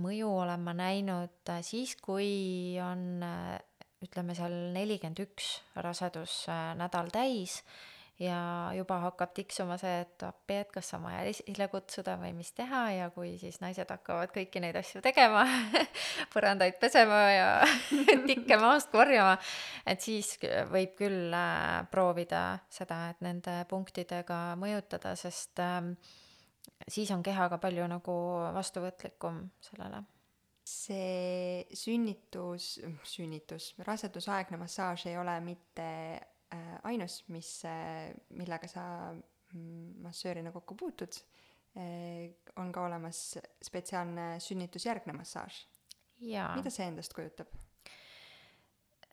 mõju olen ma näinud äh, siis, kui on äh, ütleme seal nelikümmend üks rasedusnädal täis ja juba hakkab tiksuma see, et appi, et kas on vaja esile kutsuda või mis teha ja kui siis naised hakkavad kõiki neid asju tegema põrandaid pesema ja tikke maast korjama, et siis võib küll proovida seda, et nende punktidega mõjutada, sest äh, siis on keha ka palju nagu vastuvõtlikum sellele. see sünnitus, sünnitus, rasedusaegne massaaž ei ole mitte äh, ainus, mis äh,, millega sa mm, massöörina kokku puutud äh,, on ka olemas spetsiaalne sünnitusjärgne massaaž. mida see endast kujutab?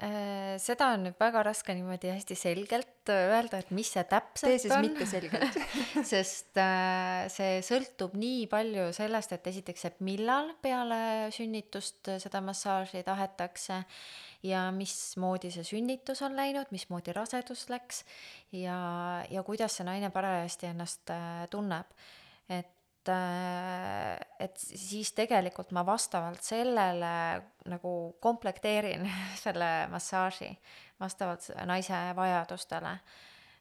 Äh, seda on nüüd väga raske niimoodi hästi selgelt äh, öelda, et mis see täpselt tee siis on. mitte selgelt sest äh, see sõltub nii palju sellest, et esiteks, et millal peale sünnitust seda massaaži tahetakse ja mismoodi see sünnitus on läinud, mismoodi rasedus läks ja, ja kuidas see naine parajasti ennast tunneb. et et siis tegelikult ma vastavalt sellele nagu komplekteerin selle massaaži vastavalt naise vajadustele.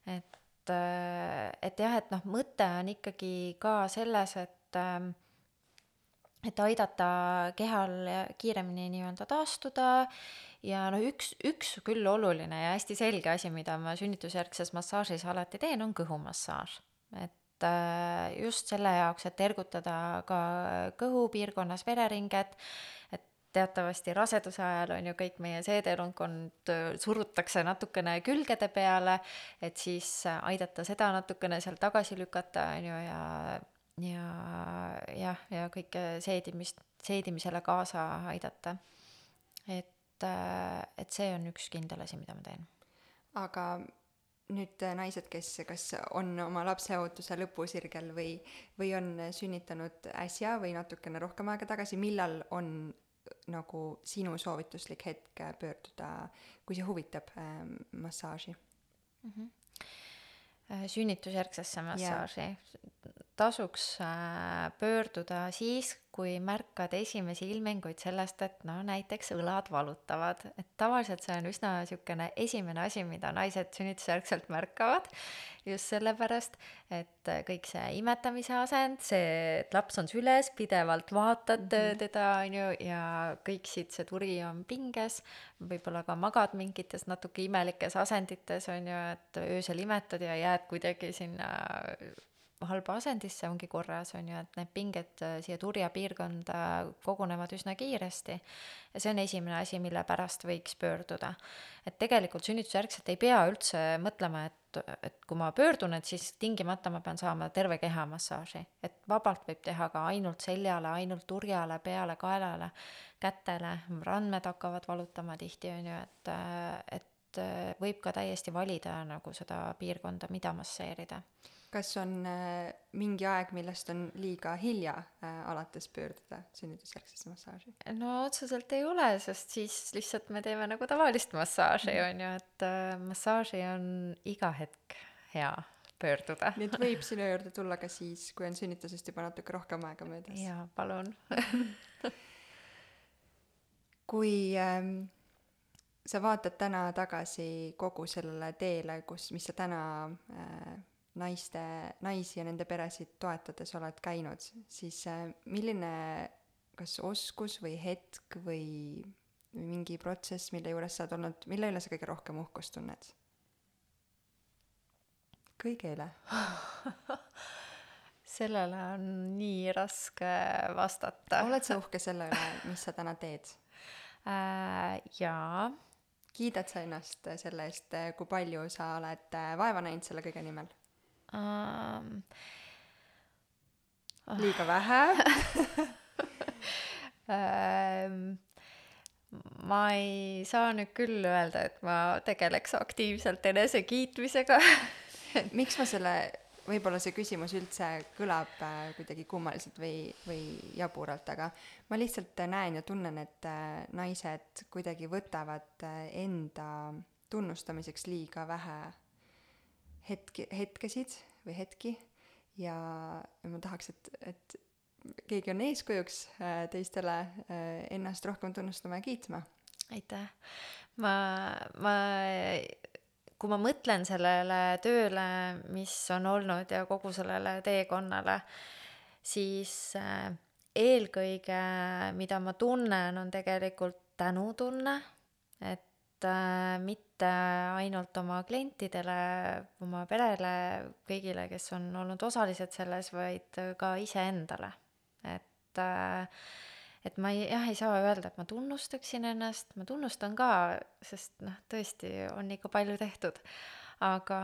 et, äh, et jah, et noh, mõte on ikkagi ka selles, et ähm, et aidata kehal kiiremini nii-öelda taastuda ja noh, üks, üks küll oluline ja hästi selge asi, mida ma sünnitusjärgses massaažis alati teen, on kõhumassaaž. et Äh, just selle jaoks, et ergutada ka kõhupiirkonnas vereringet, et teatavasti raseduse ajal on ju kõik meie seedelundkond äh, surutakse natukene külgede peale, et siis aidata seda natukene seal tagasi lükata, on ju, ja ja jah, ja kõike seedimist, seedimisele kaasa aidata. et, äh, et see on üks kindel asi, mida ma teen. aga nüüd äh, naised, kes kas on oma lapseootuse lõpusirgel või, või on sünnitanud äsja või natukene rohkem aega tagasi, millal on nagu sinu soovituslik hetk pöörduda, kui see huvitab äh, massaaži mm? -hmm. sünnitusjärgsesse massaaži yeah. tasuks äh, pöörduda siis, kui märkad esimesi ilminguid sellest, et no näiteks õlad valutavad, et tavaliselt see on üsna niisugune esimene asi, mida naised sünnitusjärgselt märkavad, just sellepärast, et kõik see imetamise asend, see, et laps on süles, pidevalt vaatad mm -hmm. teda, on ju, ja kõik siit see turi on pinges, võib-olla ka magad mingites natuke imelikes asendites, on ju, et öösel imetad ja jääd kuidagi sinna halba asendisse ongi korras, on ju, et need pinged äh, siia turja piirkonda kogunevad üsna kiiresti. ja see on esimene asi, mille pärast võiks pöörduda. et tegelikult sünnitusjärgselt ei pea üldse mõtlema, et, et kui ma pöördun, et siis tingimata ma pean saama terve keha massaaži. et vabalt võib teha ka ainult seljale, ainult turjale, peale, kaelale, kätele, randmed hakkavad valutama tihti, on ju, et, äh, et äh, võib ka täiesti valida nagu seda piirkonda, mida masseerida kas on äh, mingi aeg, millest on liiga hilja äh, alates pöörduda sünnitusjärgsesse massaaži? no otseselt ei ole, sest siis lihtsalt me teeme nagu tavalist massaaži mm, -hmm. on ju, et äh, massaaži on iga hetk hea pöörduda. nii et võib sinu juurde tulla ka siis, kui on sünnitusest juba natuke rohkem aega möödas? jaa, palun kui ähm, sa vaatad täna tagasi kogu sellele teele, kus, mis sa täna äh, naiste, naisi ja nende peresid toetades oled käinud, siis äh, milline kas oskus või hetk või, mingi protsess, mille juures sa oled olnud, mille üle sa kõige rohkem uhkust tunned? kõige üle sellele on nii raske vastata. oled sa uhke selle üle, mis sa täna teed äh,? jaa. kiidad sa ennast selle eest, kui palju sa oled äh, vaeva näinud selle kõige nimel? Um,. liiga vähe. Ma ei saa nüüd küll öelda, et ma tegeleks aktiivselt enesekiitmisega. Miks ma selle, võib-olla see küsimus üldse kõlab äh, kuidagi kummaliselt või, või jaburalt, aga ma lihtsalt näen ja tunnen, et äh, naised kuidagi võtavad äh, enda tunnustamiseks liiga vähe hetki, hetkesid või hetki ja, ma tahaks, et, et keegi on eeskujuks äh, teistele äh, ennast rohkem tunnustama ja kiitma. aitäh. ma, ma, kui ma mõtlen sellele tööle, mis on olnud ja kogu sellele teekonnale, siis äh, eelkõige, mida ma tunnen, on tegelikult tänutunne, et mitte ainult oma klientidele, oma perele, kõigile, kes on olnud osalised selles, vaid ka iseendale. et äh, et ma ei, jah, ei saa öelda, et ma tunnustaksin ennast, ma tunnustan ka, sest noh, tõesti on ikka palju tehtud. aga,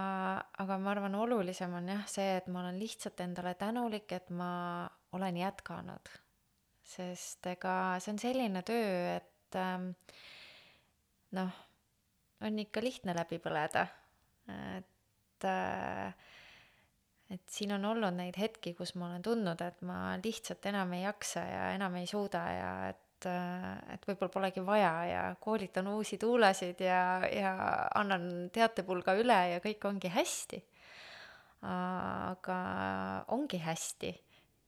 aga ma arvan, olulisem on jah see, et ma olen lihtsalt endale tänulik, et ma olen jätkanud. sest ega see on selline töö, et ähm, noh, on ikka lihtne läbi põleda. et äh, et siin on olnud neid hetki, kus ma olen tundnud, et ma lihtsalt enam ei jaksa ja enam ei suuda ja et, et võib-olla polegi vaja ja koolitan uusi tuulasid ja, ja annan teatepulga üle ja kõik ongi hästi. aga ongi hästi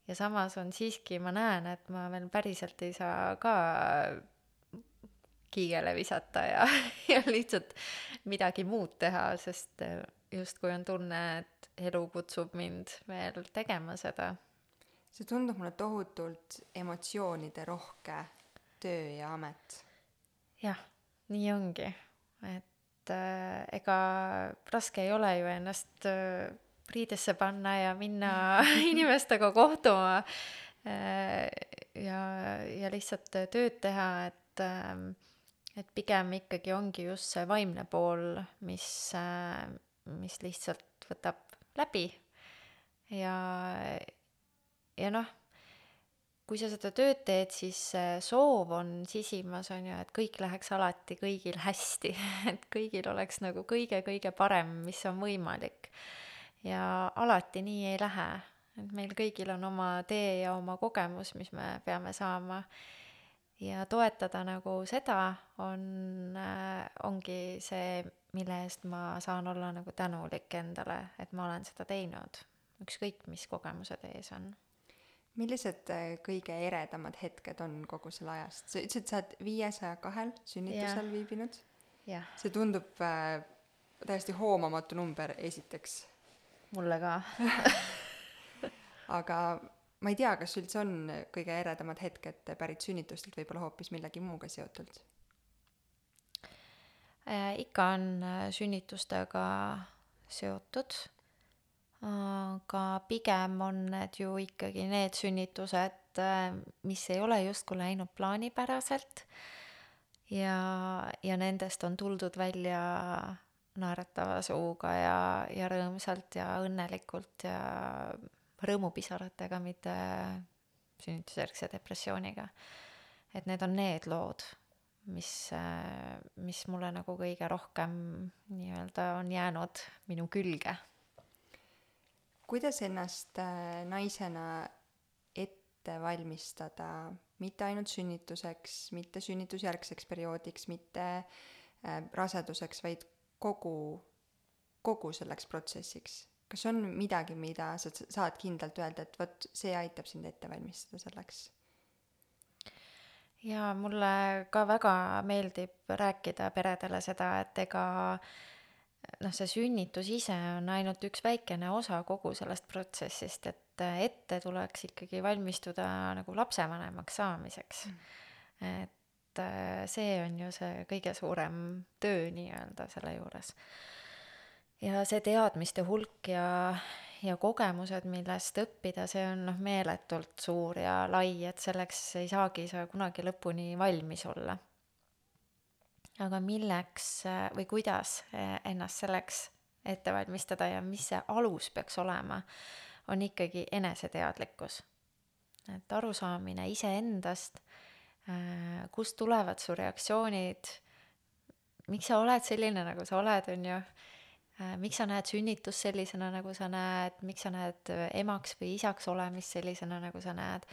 ja samas on siiski, ma näen, et ma veel päriselt ei saa ka kiigele visata ja, ja lihtsalt midagi muud teha, sest justkui on tunne, et elu kutsub mind veel tegema seda. see tundub mulle tohutult emotsioonide rohke töö ja amet. jah, nii ongi, et äh, ega raske ei ole ju ennast äh, riidesse panna ja minna inimestega kohtuma äh, ja, ja lihtsalt tööd teha, et äh, et pigem ikkagi ongi just see vaimne pool, mis mis lihtsalt võtab läbi. Ja, ja noh, kui sa seda tööd teed, siis soov on sisimas, on ju, et kõik läheks alati kõigil hästi, et kõigil oleks nagu kõige-kõige parem, mis on võimalik. ja alati nii ei lähe, et meil kõigil on oma tee ja oma kogemus, mis me peame saama ja toetada nagu seda on äh,, ongi see, mille eest ma saan olla nagu tänulik endale, et ma olen seda teinud, ükskõik mis kogemused ees on. millised äh, kõige eredamad hetked on kogu selle ajast? sa ütlesid, sa oled viiesaja kahel sünnitusel ja. viibinud? see tundub äh, täiesti hoomamatu number, esiteks. mulle ka aga ma ei tea, kas üldse on kõige eredamad hetked pärit sünnitustelt, võib-olla hoopis millegi muuga seotult äh,? ikka on äh, sünnitustega seotud, aga pigem on need ju ikkagi need sünnitused, äh, mis ei ole justkui läinud plaanipäraselt ja, ja nendest on tuldud välja naeratava suuga ja, ja rõõmsalt ja õnnelikult ja rõõmupisaratega, mitte sünnitusjärgse depressiooniga. et need on need lood, mis, mis mulle nagu kõige rohkem nii-öelda on jäänud minu külge. kuidas ennast äh, naisena ette valmistada mitte ainult sünnituseks, mitte sünnitusjärgseks perioodiks, mitte äh, raseduseks, vaid kogu, kogu selleks protsessiks? Kas on midagi, mida sa saad kindlalt öelda, et vot see aitab sind ette valmistada selleks? jaa, mulle ka väga meeldib rääkida peredele seda, et ega noh, see sünnitus ise on ainult üks väikene osa kogu sellest protsessist, et ette tuleks ikkagi valmistuda nagu lapsevanemaks saamiseks. Mm.. et äh, see on ju see kõige suurem töö nii-öelda selle juures ja see teadmiste hulk ja, ja kogemused, millest õppida, see on noh, meeletult suur ja lai, et selleks ei saagi sa kunagi lõpuni valmis olla. aga milleks või kuidas ennast selleks ette valmistada ja mis see alus peaks olema, on ikkagi eneseteadlikkus. et arusaamine iseendast, kust tulevad su reaktsioonid, miks sa oled selline, nagu sa oled, on ju Äh, miks sa näed sünnitust sellisena, nagu sa näed, miks sa näed äh, emaks või isaks olemist sellisena, nagu sa näed.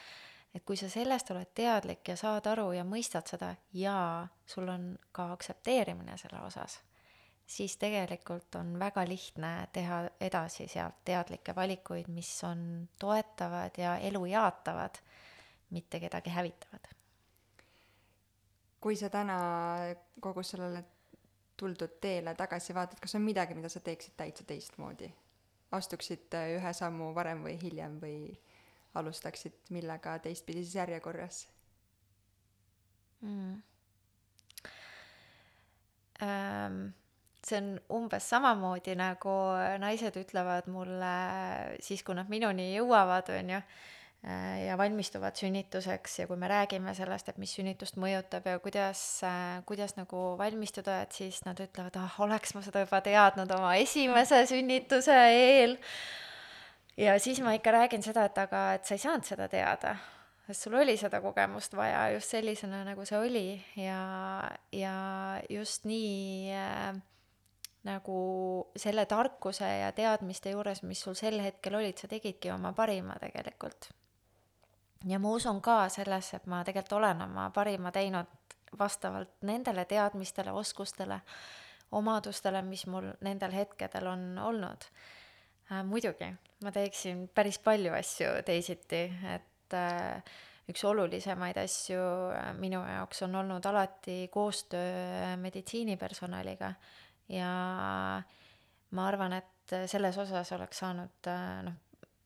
et kui sa sellest oled teadlik ja saad aru ja mõistad seda ja sul on ka aktsepteerimine selle osas, siis tegelikult on väga lihtne teha edasi sealt teadlikke valikuid, mis on toetavad ja elu jaatavad, mitte kedagi hävitavad. kui sa täna kogu sellele tuldud teele tagasi vaatad, kas on midagi, mida sa teeksid täitsa teistmoodi? astuksid äh, ühe sammu varem või hiljem või alustaksid millega teistpidises järjekorras mm.? Ähm, see on umbes samamoodi, nagu naised ütlevad mulle siis, kui nad minuni jõuavad, on ju, ja valmistuvad sünnituseks ja kui me räägime sellest, et mis sünnitust mõjutab ja kuidas, kuidas nagu valmistuda, et siis nad ütlevad, ah, oleks ma seda juba teadnud oma esimese sünnituse eel. ja siis ma ikka räägin seda, et aga, et sa ei saanud seda teada, sest sul oli seda kogemust vaja just sellisena, nagu see oli ja, ja just nii äh, nagu selle tarkuse ja teadmiste juures, mis sul sel hetkel olid, sa tegidki oma parima tegelikult. Ja ma usun ka sellesse, et ma tegelikult olen oma parima teinud vastavalt nendele teadmistele, oskustele, omadustele, mis mul nendel hetkedel on olnud äh,. muidugi, ma teeksin päris palju asju teisiti, et äh, üks olulisemaid asju äh, minu jaoks on olnud alati koostöö meditsiinipersonaliga ja ma arvan, et selles osas oleks saanud noh,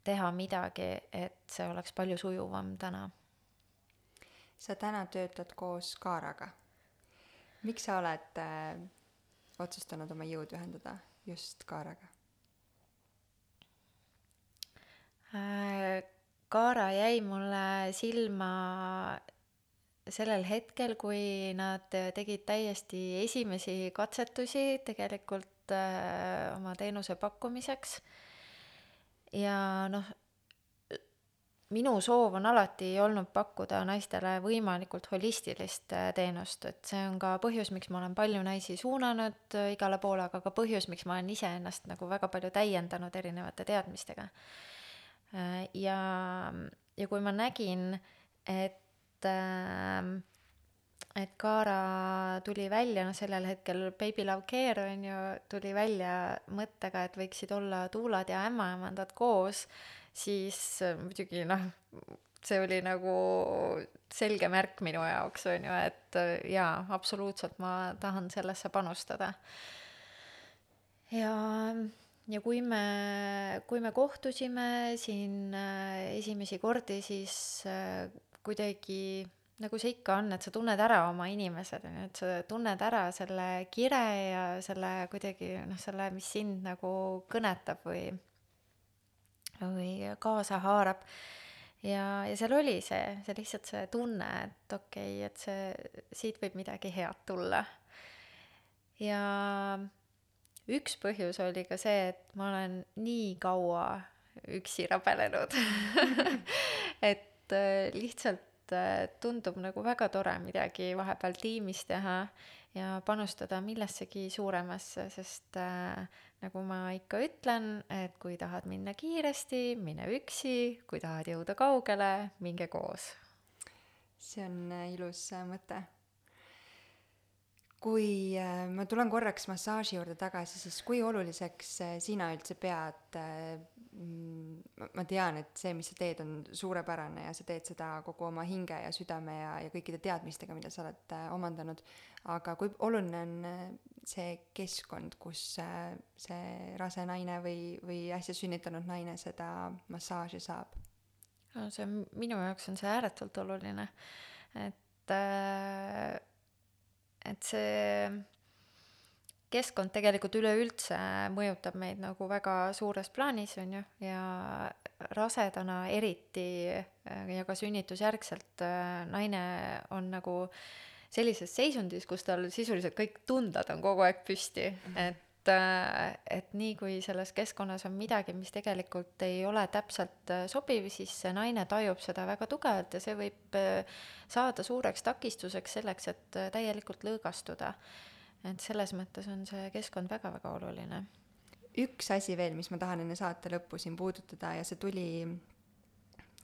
teha midagi, et see oleks palju sujuvam täna. sa täna töötad koos Kaaraga. miks sa oled äh, otsustanud oma jõud ühendada just Kaaraga äh,? Kaara jäi mulle silma sellel hetkel, kui nad tegid täiesti esimesi katsetusi tegelikult äh, oma teenuse pakkumiseks. Ja noh, minu soov on alati olnud pakkuda naistele võimalikult holistilist äh, teenust, et see on ka põhjus, miks ma olen palju naisi suunanud äh, igale poole, aga ka põhjus, miks ma olen iseennast nagu väga palju täiendanud erinevate teadmistega. Äh, ja, ja kui ma nägin, et et et Kaara tuli välja, noh sellel hetkel Baby Love Care on ju, tuli välja mõttega, et võiksid olla tuulad ja ämmaemandad koos, siis muidugi noh, see oli nagu selge märk minu jaoks, on ju, et jaa, absoluutselt ma tahan sellesse panustada. ja, ja kui me, kui me kohtusime siin äh, esimesi kordi, siis äh, kuidagi nagu see ikka on, et sa tunned ära oma inimesed, on ju, et sa tunned ära selle kire ja selle kuidagi noh, selle, mis sind nagu kõnetab või, või kaasa haarab. ja, ja seal oli see, see lihtsalt see tunne, et okei okay,, et see, siit võib midagi head tulla. ja üks põhjus oli ka see, et ma olen nii kaua üksi rabelenud et äh, lihtsalt äh, tundub nagu väga tore midagi vahepeal tiimis teha ja panustada millessegi suuremasse, sest äh, nagu ma ikka ütlen, et kui tahad minna kiiresti, mine üksi, kui tahad jõuda kaugele, minge koos. see on äh, ilus mõte kui äh, ma tulen korraks massaaži juurde tagasi, siis kui oluliseks äh, sina üldse pead äh, ma tean, et see, mis sa teed, on suurepärane ja sa teed seda kogu oma hinge ja südame ja, ja kõikide teadmistega, mida sa oled omandanud, aga kui oluline on see keskkond, kus see rase naine või, või äsja sünnitanud naine seda massaaži saab? no see on, minu jaoks on see ääretult oluline, et äh et see keskkond tegelikult üleüldse mõjutab meid nagu väga suures plaanis, on ju, ja rasedana eriti ja ka sünnitusjärgselt naine on nagu sellises seisundis, kus tal sisuliselt kõik tunded on kogu aeg püsti, et et, et nii kui selles keskkonnas on midagi, mis tegelikult ei ole täpselt sobiv, siis see naine tajub seda väga tugevalt ja see võib saada suureks takistuseks selleks, et täielikult lõõgastuda. Et selles mõttes on see keskkond väga-väga oluline. üks asi veel, mis ma tahan enne saate lõppu siin puudutada ja see tuli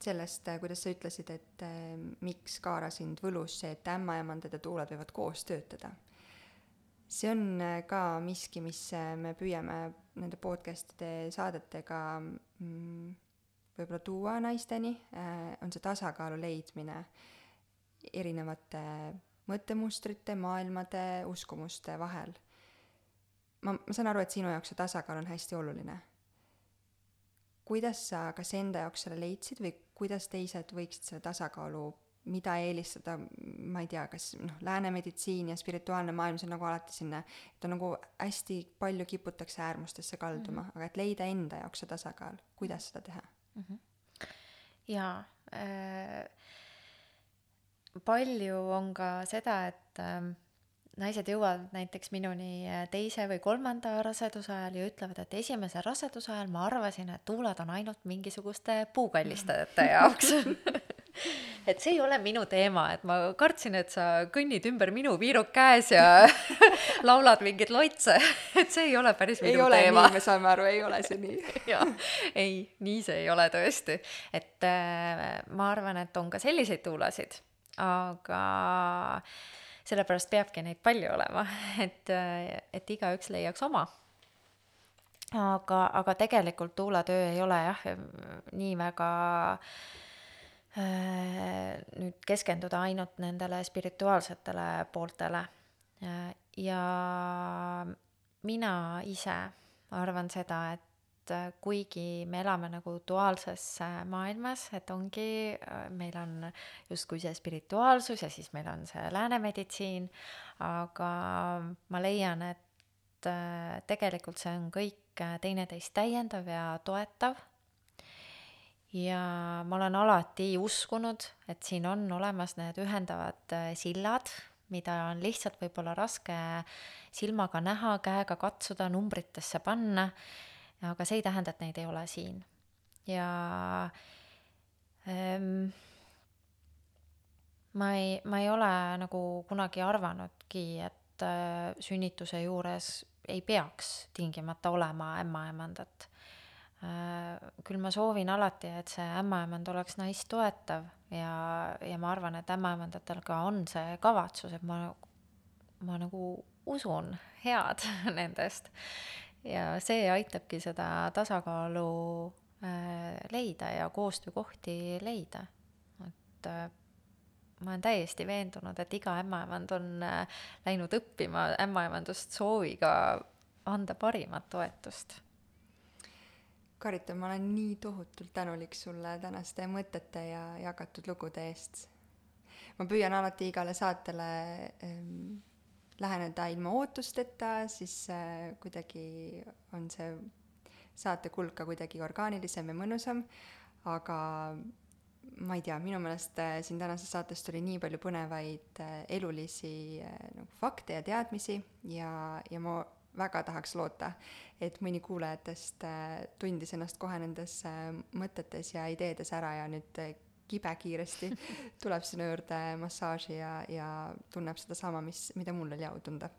sellest, kuidas sa ütlesid, et miks Kaara sind võlus see, et ämmaemandad ja tuuled võivad koos töötada see on äh, ka miski, mis äh, me püüame nende podcast'ide saadetega mm, võib-olla tuua naisteni, äh, on see tasakaalu leidmine erinevate mõttemustrite, maailmade, uskumuste vahel. ma, ma saan aru, et sinu jaoks see tasakaal on hästi oluline. kuidas sa kas enda jaoks selle leidsid või kuidas teised võiksid selle tasakaalu mida eelistada, ma ei tea, kas noh, lääne meditsiin ja spirituaalne maailm, see on nagu alati sinna, et on nagu hästi palju kiputakse äärmustesse kalduma mm, -hmm. aga et leida enda jaoks see tasakaal, kuidas seda teha mm? -hmm. jaa äh,, palju on ka seda, et äh, naised jõuavad näiteks minuni äh, teise või kolmanda raseduse ajal ja ütlevad, et esimese raseduse ajal ma arvasin, et tuuled on ainult mingisuguste puukallistajate jaoks. Et see ei ole minu teema, et ma kartsin, et sa kõnnid ümber minu piiruk käes ja laulad mingeid lotse, et see ei ole päris minu ei ole teema. me saame aru, ei ole see nii. Jaa, ei, nii see ei ole tõesti. et äh, ma arvan, et on ka selliseid tuulasid, aga sellepärast peabki neid palju olema, et, et igaüks leiaks oma. aga, aga tegelikult tuulatöö ei ole jah, nii väga äh, nüüd keskenduda ainult nendele spirituaalsetele pooltele. ja mina ise arvan seda, et kuigi me elame nagu duaalses maailmas, et ongi, meil on justkui see spirituaalsus ja siis meil on see lääne meditsiin, aga ma leian, et äh, tegelikult see on kõik teineteist täiendav ja toetav. ja ma olen alati uskunud, et siin on olemas need ühendavad äh, sillad, mida on lihtsalt võib-olla raske silmaga näha, käega katsuda, numbritesse panna aga see ei tähenda, et neid ei ole siin. ja ähm, ma ei, ma ei ole nagu kunagi arvanudki, et äh, sünnituse juures ei peaks tingimata olema ämmaemandat äh,. küll ma soovin alati, et see ämmaemand oleks naist toetav ja, ja ma arvan, et ämmaemandatel ka on see kavatsus, et ma, ma nagu usun head nendest ja see aitabki seda tasakaalu äh, leida ja koostöökohti leida. et äh, ma olen täiesti veendunud, et iga ämmaemand on äh, läinud õppima ämmaemandust sooviga anda parimat toetust. Karita, ma olen nii tohutult tänulik sulle tänaste mõtete ja jagatud lugude eest. ma püüan alati igale saatele ähm, läheneda ilma ootusteta, siis äh, kuidagi on see saate kulg ka kuidagi orgaanilisem ja mõnusam, aga ma ei tea, minu meelest äh, siin tänases saates tuli nii palju põnevaid äh, elulisi nagu fakte ja teadmisi ja, ja ma väga tahaks loota, et mõni kuulajatest tundis ennast kohe nendes mõtetes ja ideedes ära ja nüüd kibekiiresti tuleb sinu juurde massaaži ja, ja tunneb sedasama, mis, mida mul oli au tunda.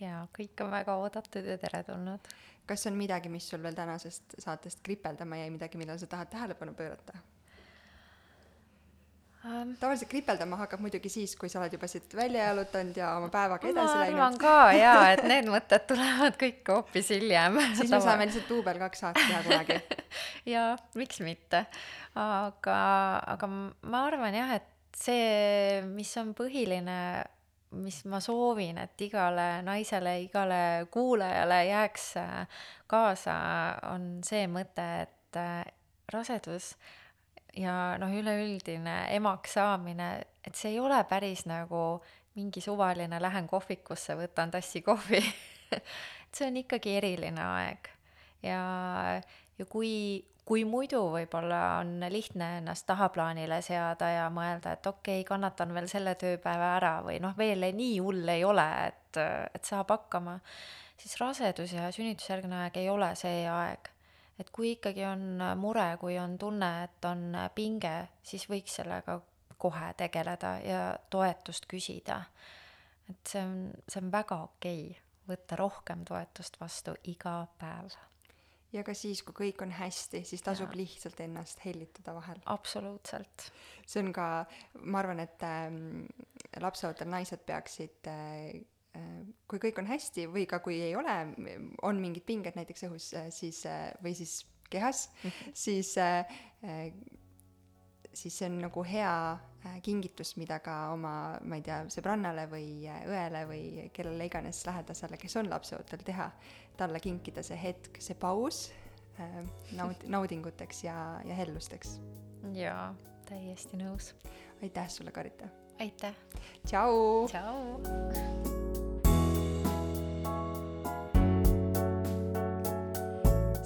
jaa, kõik on väga oodatud ja teretulnud. kas on midagi, mis sul veel tänasest saatest kripeldama jäi, midagi, millele sa tahad tähelepanu pöörata? Um, tavaliselt kripeldama hakkab muidugi siis, kui sa oled juba siit välja jalutanud ja oma päevaga edasi läinud. ma arvan ka jaa, et need mõtted tulevad kõik hoopis hiljem. siis me saame lihtsalt duubel kaks saadet teha kunagi jaa, miks mitte. aga, aga ma arvan jah, et see, mis on põhiline, mis ma soovin, et igale naisele, igale kuulajale jääks kaasa, on see mõte, et rasedus ja noh, üleüldine emaks saamine, et see ei ole päris nagu mingi suvaline, lähen kohvikusse, võtan tassi kohvi. Et see on ikkagi eriline aeg. Ja, ja kui, kui muidu võib-olla on lihtne ennast tahaplaanile seada ja mõelda, et okei okay,, kannatan veel selle tööpäeva ära või noh, veel nii hull ei ole, et, et saab hakkama, siis rasedus ja sünnitusjärgne aeg ei ole see aeg et kui ikkagi on mure, kui on tunne, et on pinge, siis võiks sellega kohe tegeleda ja toetust küsida. et see on, see on väga okei okay, võtta rohkem toetust vastu iga päev. ja ka siis, kui kõik on hästi, siis tasub ja. lihtsalt ennast hellitada vahel. absoluutselt. see on ka, ma arvan, et äh, lapseootel naised peaksid äh, kui kõik on hästi või ka kui ei ole, on mingid pinged näiteks õhus, siis või siis kehas -hmm. siis siis see on nagu hea kingitus, mida ka oma, ma ei tea, sõbrannale või õele või kellele iganes lähedasele, kes on lapseootel, teha, talle kinkida see hetk, see paus naud-, naudinguteks ja, ja hellusteks. jaa, täiesti nõus. aitäh sulle, Karita! aitäh! tšau! tšau!